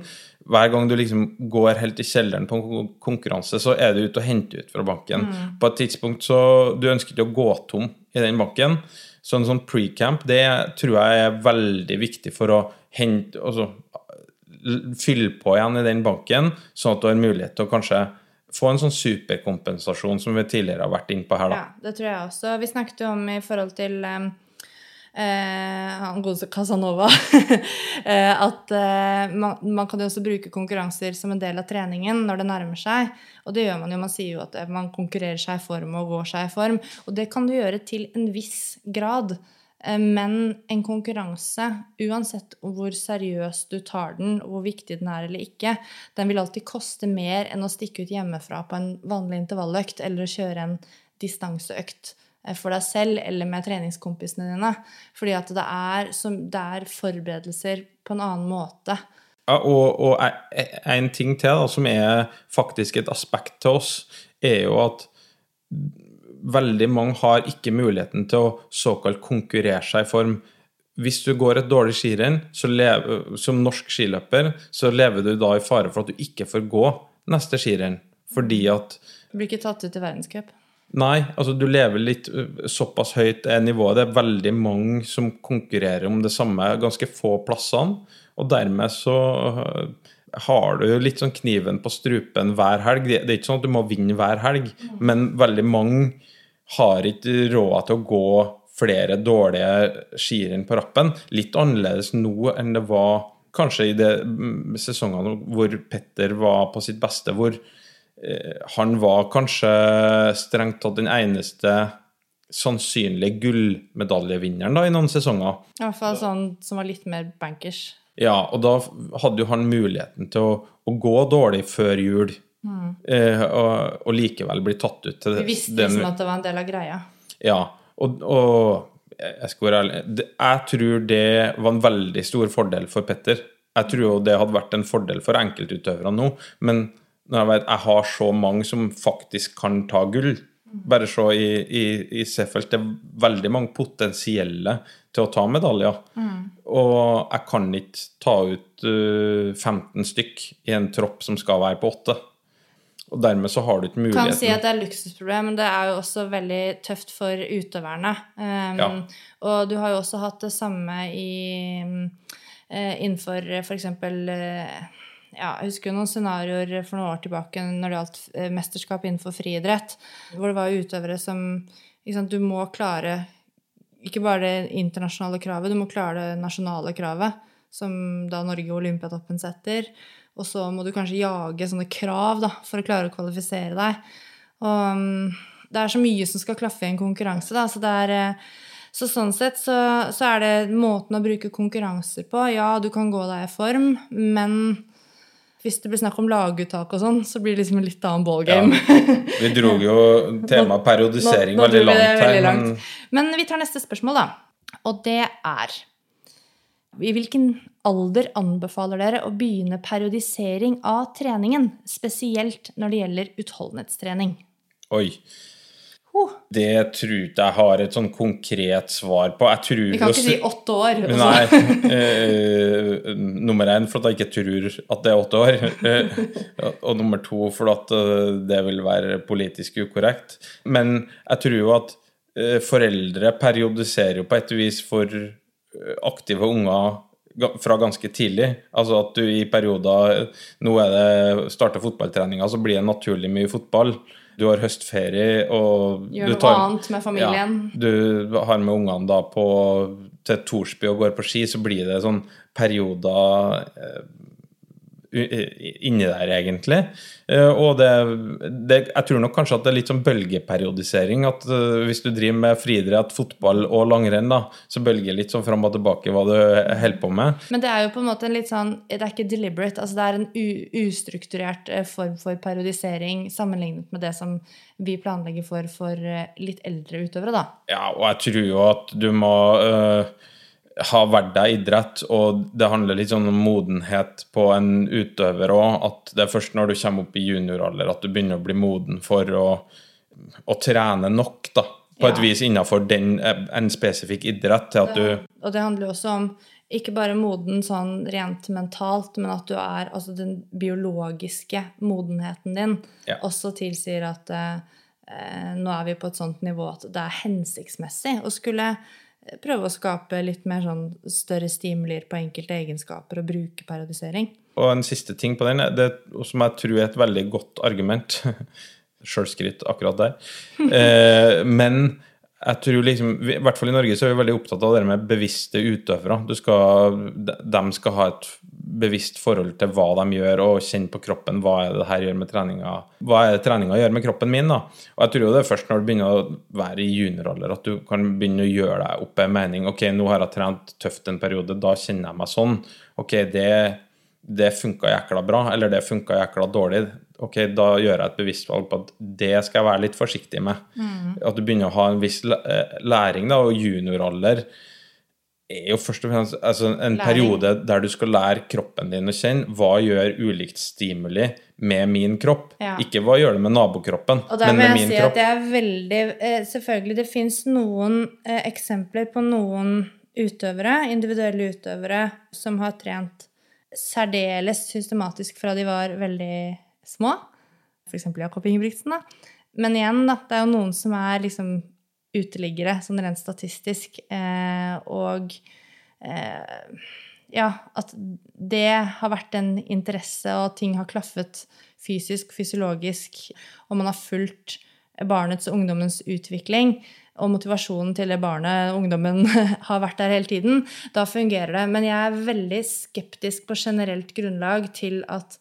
Hver gang du liksom går helt i kjelleren på en konkurranse, så er du ute og henter ut fra banken. På et tidspunkt så Du ønsker ikke å gå tom i den banken. Så en sånn pre-camp, det tror jeg er veldig viktig for å hente altså, Fylle på igjen i den banken, sånn at du har mulighet til å kanskje få en sånn superkompensasjon som vi tidligere har vært inne på her, da. Ja, det tror jeg også. Vi snakket jo om i forhold til eh, han godeste Casanova eh, at eh, man, man kan jo også bruke konkurranser som en del av treningen når det nærmer seg. Og det gjør man jo. Man sier jo at eh, man konkurrerer seg i form og går seg i form. Og det kan du gjøre til en viss grad. Eh, Men en konkurranse, uansett hvor seriøst du tar den, og hvor viktig den er eller ikke, den vil alltid koste mer enn å stikke ut hjemmefra på en vanlig intervalløkt eller å kjøre en distanseøkt eh, for deg selv eller med treningskompisene dine. Fordi at det er, som, det er forberedelser på en annen måte. Ja, og, og e- en ting til da, som er faktisk et aspekt til oss, er jo at veldig mange har ikke muligheten til å såkalt konkurrere seg i form. Hvis du går et dårlig skirenn som norsk skiløper, så lever du da i fare for at du ikke får gå neste skirenn. Fordi at blir ikke tatt ut i verdenscup. Nei, altså du lever litt såpass høyt er nivået. Det er veldig mange som konkurrerer om det samme, ganske få plassene. Og dermed så har du litt sånn kniven på strupen hver helg. Det er ikke sånn at du må vinne hver helg, men veldig mange har ikke råd til å gå flere dårlige skirenn på rappen. Litt annerledes nå enn det var kanskje i de sesongene hvor Petter var på sitt beste, hvor han var kanskje strengt tatt den eneste sannsynlige gullmedaljevinneren da, i noen sesonger. I hvert fall sånn som var litt mer bankers. Ja, og da hadde jo han muligheten til å, å gå dårlig før jul, eh, og, og likevel bli tatt ut til Vi visste liksom at det var en del av greia. Ja, og, og jeg skal være ærlig Jeg tror det var en veldig stor fordel for Petter. Jeg tror jo det hadde vært en fordel for enkeltutøvere nå, men når jeg vet jeg har så mange som faktisk kan ta gull Bare se i, i, i Seffelt, det er veldig mange potensielle til å ta medaljer. Og jeg kan ikke ta ut uh, 15 stykk i en tropp som skal være på åtte. Og dermed så har du ikke muligheten kan si at det er luksusproblem, men det er jo også veldig tøft for utøverne. Um, Ja. Og du har jo også hatt det samme i, uh, innenfor f.eks. Uh, ja, jeg husker jo noen scenarioer for noen år tilbake når det gjaldt eh, mesterskap innenfor friidrett, hvor det var utøvere som sant, Du må klare ikke bare det internasjonale kravet, du må klare det nasjonale kravet, som da Norge og Olympiatoppen setter. Og så må du kanskje jage sånne krav da, for å klare å kvalifisere deg. Og um, det er så mye som skal klaffe i en konkurranse, da. Så, det er, eh, så sånn sett så, så er det måten å bruke konkurranser på. Ja, du kan gå deg i form, men hvis det blir snakk om laguttak og sånn, så blir det liksom en litt annen ballgame. Vi dro jo temaet periodisering Nå- nå veldig vi det langt her, veldig men. Men vi tar neste spørsmål, da. Og det er I hvilken alder anbefaler dere å begynne periodisering av treningen? Spesielt når det gjelder utholdenhetstrening. oi. Huh. Det tror ikke jeg har et sånn konkret svar på. Jeg tror Vi kan ikke si åtte år. Også. Nei. Uh, nummer én for at jeg ikke tror at det er åtte år. Uh, og nummer to for at eh, det vil være politisk ukorrekt. Men jeg tror jo at uh, foreldre periodiserer jo på et vis for aktive unger fra ganske tidlig. Altså at du i perioder Nå er det starter fotballtreninga, så blir det naturlig mye fotball. Du har høstferie, og Gjør du noe tar annet med familien. ja, du har med ungene da på, til Torsby og går på ski, så blir det sånn perioder eh, inni der, egentlig. Eh, og det, det, Jeg tror nok kanskje at det er litt sånn bølgeperiodisering. At uh, hvis du driver med friidrett, fotball og langrenn, da, så bølger litt sånn fram og tilbake hva du holder på med. Men det er jo på en måte en litt sånn Det er ikke deliberate. altså Det er en ustrukturert uh, form for periodisering sammenlignet med det som vi planlegger for for litt eldre utøvere, da. Ja, og jeg tror jo at du må har vært deg idrett, og det handler litt sånn om modenhet på en utøver òg. At det er først når du kommer opp i junioralder at du begynner å bli moden for å, å trene nok, da. På ja. et vis innenfor den, en spesifikk idrett til at du Og det handler jo også om ikke bare moden sånn rent mentalt, men at du er Altså den biologiske modenheten din ja. også tilsier at eh, nå er vi på et sånt nivå at det er hensiktsmessig å skulle prøve å skape litt mer sånn større stimulier på enkelte egenskaper og bruke periodisering. Og en siste ting på den, det, som jeg tror er et veldig godt argument Sjølskritt akkurat der. Eh, men jeg tror liksom, I hvert fall i Norge så er vi veldig opptatt av det med bevisste utøvere. Skal, de skal ha et bevisst forhold til hva de gjør, og kjenne på kroppen hva er det her gjør med treninga Hva er det treninga gjør med kroppen min? da? Og jeg tror det er først når du begynner å være i junioralder at du kan begynne å gjøre deg opp en mening. Ok, nå har jeg trent tøft en periode, da kjenner jeg meg sånn. Ok, det, det funka jækla bra, eller det funka jækla dårlig ok, da gjør jeg et bevisst valg på at det skal jeg være litt forsiktig med. Mm. At du begynner å ha en viss eh, læring, da, og junioralder er jo først og fremst altså en læring. periode der du skal lære kroppen din å kjenne hva gjør ulikt stimuli med min kropp. Ja. Ikke hva gjør det med nabokroppen, og der men med min si kropp. At det er veldig, eh, selvfølgelig, det fins noen eh, eksempler på noen utøvere, individuelle utøvere, som har trent særdeles systematisk fra de var veldig små. F.eks. Jakob Ingebrigtsen. Da. Men igjen, da, det er jo noen som er liksom uteliggere, sånn rent statistisk. Eh, og eh, ja, at det har vært en interesse, og ting har klaffet fysisk, fysiologisk, og man har fulgt barnets og ungdommens utvikling, og motivasjonen til det barnet ungdommen har vært der hele tiden, da fungerer det. Men jeg er veldig skeptisk på generelt grunnlag til at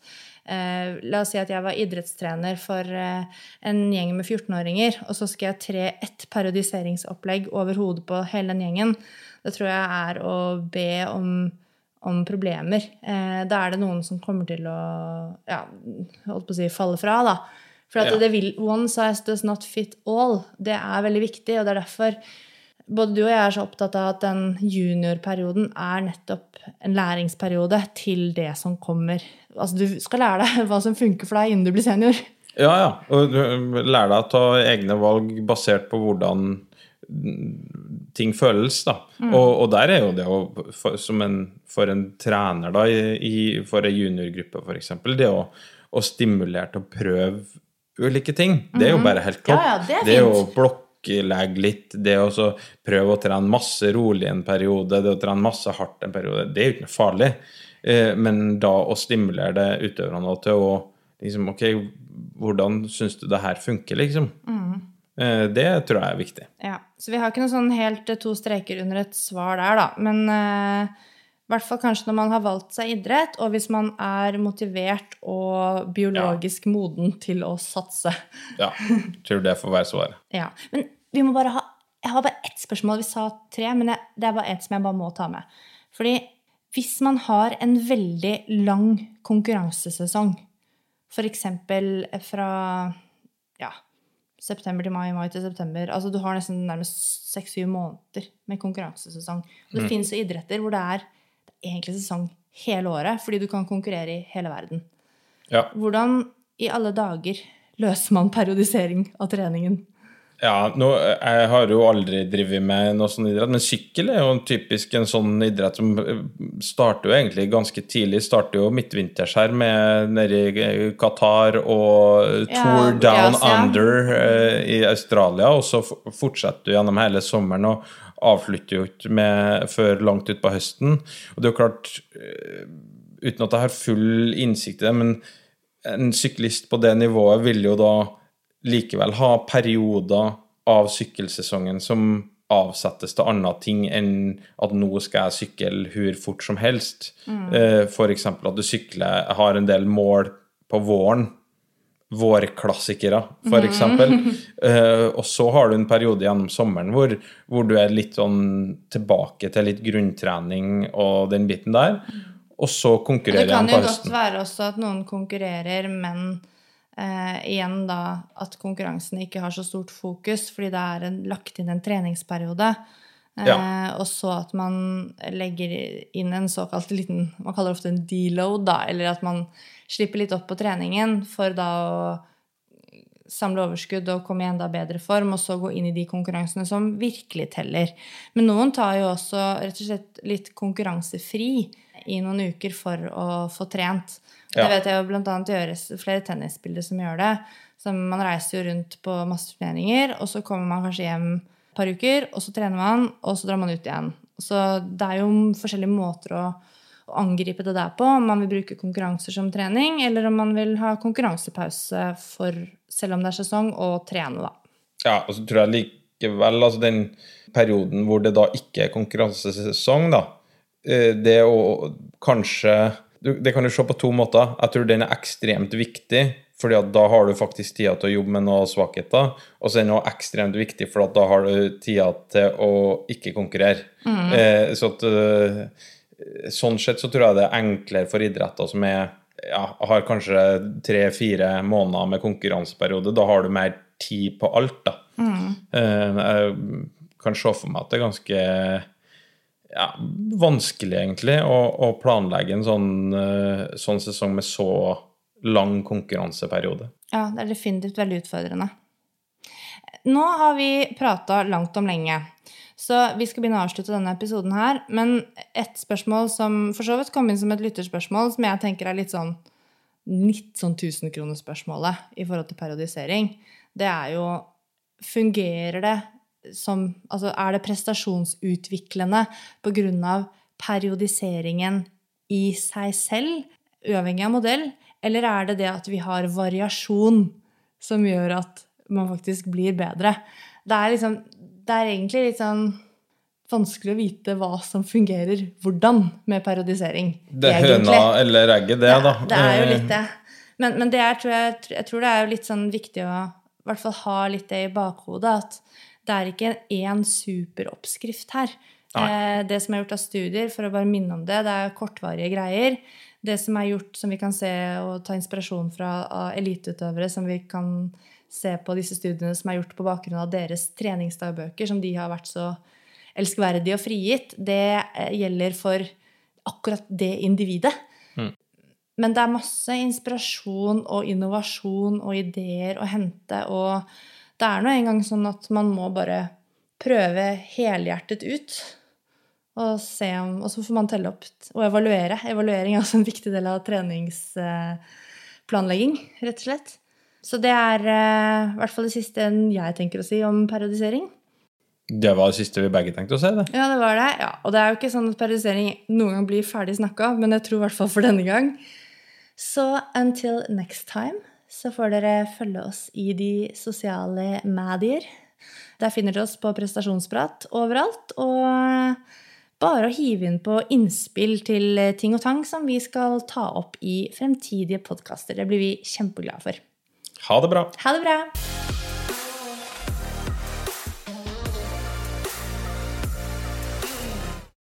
la oss si at jeg var idrettstrener for eh, en gjeng med 14-åringer, og så skal jeg tre ett periodiseringsopplegg over hodet på hele den gjengen. Det tror jeg er å be om, om problemer. Eh, da er det noen som kommer til å ja, holdt på å si falle fra, da. For at ja. det vil One size does not fit all. Det er veldig viktig, og det er derfor både du og jeg er så opptatt av at den juniorperioden er nettopp en læringsperiode til det som kommer. Altså du skal lære deg hva som funker for deg innen du blir senior. Ja, ja. Og lære deg å ta egne valg basert på hvordan ting føles, da. Mm. Og, og, der er jo det å, for, en, for en trener, da, i, for en juniorgruppe f.eks., det å, å, stimulere til å prøve ulike ting, det er jo mm. bare helt topp. Ja, ja, det det er jo blokke styrkelegge litt, det å prøve å trene masse rolig en periode, det å trene masse hardt en periode, det er jo ikke noe farlig. Eh, men da å stimulere det utøverne til å liksom OK, hvordan syns du det her funker, liksom? Mm. Eh, det tror jeg er viktig. Ja, Så vi har ikke noe sånn helt eh, to streker under et svar der, da. Men uh, i hvert fall kanskje når man har valgt seg idrett, og hvis man er motivert og biologisk ja. moden til å satse. Ja. Tror det får være svaret. Ja. Men vi må bare ha Jeg har bare ett spørsmål. Vi sa tre, men det er bare ett som jeg bare må ta med. Fordi hvis man har en veldig lang konkurransesesong, f.eks. fra ja, september til mai, mai til september Altså du har nesten nærmest seks-syv måneder med konkurransesesong. Og det mm. finnes jo idretter hvor det er egentlig sesong hele året, fordi du kan konkurrere i hele verden. Ja. Hvordan i alle dager løser man periodisering av treningen? Ja, nå, Jeg har jo aldri drevet med noe sånn idrett, men sykkel er jo en typisk en sånn idrett som eh, starter jo egentlig ganske tidlig. Starter jo midtvinters her med nede i Qatar og Tour ja, Down ja. Under eh, i Australia, og så fortsetter du gjennom hele sommeren og avslutter jo ikke med før langt utpå høsten. Og det er jo klart, eh, uten at jeg har full innsikt i det, men en syklist på det nivået vil jo da likevel ha perioder av sykkelsesongen som avsettes til andre ting enn at nå skal jeg sykle hvor fort som helst. Mm. for eksempel at du sykler har en del mål på våren. Vårklassikere, for eksempel. Eh, og så har du en periode gjennom sommeren hvor, hvor du er litt sånn tilbake til litt grunntrening og den biten der. Og så konkurrerer jeg på høsten. Det kan jo godt være også at noen konkurrerer, men eh, igjen da at konkurransen ikke har så stort fokus, fordi det er en, lagt inn en treningsperiode. Eh, Ja. Og så at man legger inn en såkalt liten Man kaller det ofte en deload, da. Eller at man slipper litt opp på treningen for da å samle overskudd og komme i enda bedre form, og så gå inn i de konkurransene som virkelig teller. Men noen tar jo også rett og slett litt konkurransefri i noen uker for å få trent. Ja. Det vet jeg jo blant annet gjøres flere tennisspillere som gjør det. Så man reiser jo rundt på masse turneringer, og så kommer man kanskje hjem et par uker, og så trener man, og så drar man ut igjen. Så det er jo forskjellige måter å, å angripe det der på. Om man vil bruke konkurranser som trening, eller om man vil ha konkurransepause for, selv om det er sesong, og trene, da. Ja, og så tror jeg likevel altså den perioden hvor det da ikke er konkurransesesong, da, eh, det å kanskje du- Det kan du se på to måter. Jeg tror den er ekstremt viktig, fordi at da har du faktisk tida til å jobbe med noen svakheter. Og så er den også ekstremt viktig, for da har du tida til å ikke konkurrere. Eh, så at eh, Sånn sett så tror jeg det er enklere for idretter som er ja, har kanskje tre-fire måneder med konkurranseperiode. Da har du mer tid på alt, da. Eh, Jeg kan se for meg at det er ganske ja, vanskelig, egentlig, å, å planlegge en sånn, eh, sånn sesong med så lang konkurranseperiode. Ja, det er definitivt veldig utfordrende. Nå har vi prata langt om lenge, så vi skal begynne å avslutte denne episoden her. Men et spørsmål som for så vidt kom inn som et lytterspørsmål, som jeg tenker er litt sånn litt sånn tusenkronerspørsmålet i forhold til periodisering, det er jo Fungerer det som Altså, er det prestasjonsutviklende på grunn av periodiseringen i seg selv, uavhengig av modell, eller er det det at vi har variasjon som gjør at man faktisk blir bedre? Det er liksom Det er egentlig litt sånn vanskelig å vite hva som fungerer hvordan med periodisering. Det er høna eller egget, det, da. Det er jo Eh, litt det. Men, men det er, tror jeg, jeg tror det er litt sånn viktig å i hvert fall ha litt det i bakhodet, at det er ikke én superoppskrift her. Eh, det som er gjort av studier, for å bare minne om det, det er kortvarige greier. Det som er gjort, som vi kan se og ta inspirasjon fra av eliteutøvere, som vi kan se på disse studiene som er gjort på bakgrunn av deres treningsdagbøker, som de har vært så elskverdige og frigitt, det eh, gjelder for akkurat det individet. Men det er masse inspirasjon og innovasjon og ideer å hente. Og det er nå engang sånn at man må bare prøve helhjertet ut. Og, se om, og så får man telle opp og evaluere. Evaluering er også en viktig del av treningsplanlegging, rett og slett. Så det er eh, i hvert fall det siste jeg tenker å si om periodisering. Det var det siste vi begge tenkte å si, det. Ja, det var det. Ja. Og det er jo ikke sånn at periodisering noen gang blir ferdig snakka, men jeg tror i hvert fall for denne gang. Så until next time så får dere følge oss i de sosiale medier. Der finner dere oss på prestasjonsprat overalt. Og bare å hive inn på innspill til ting og tang som vi skal ta opp i fremtidige podkaster. Det blir vi kjempeglade for. Ha det bra. Ha det bra!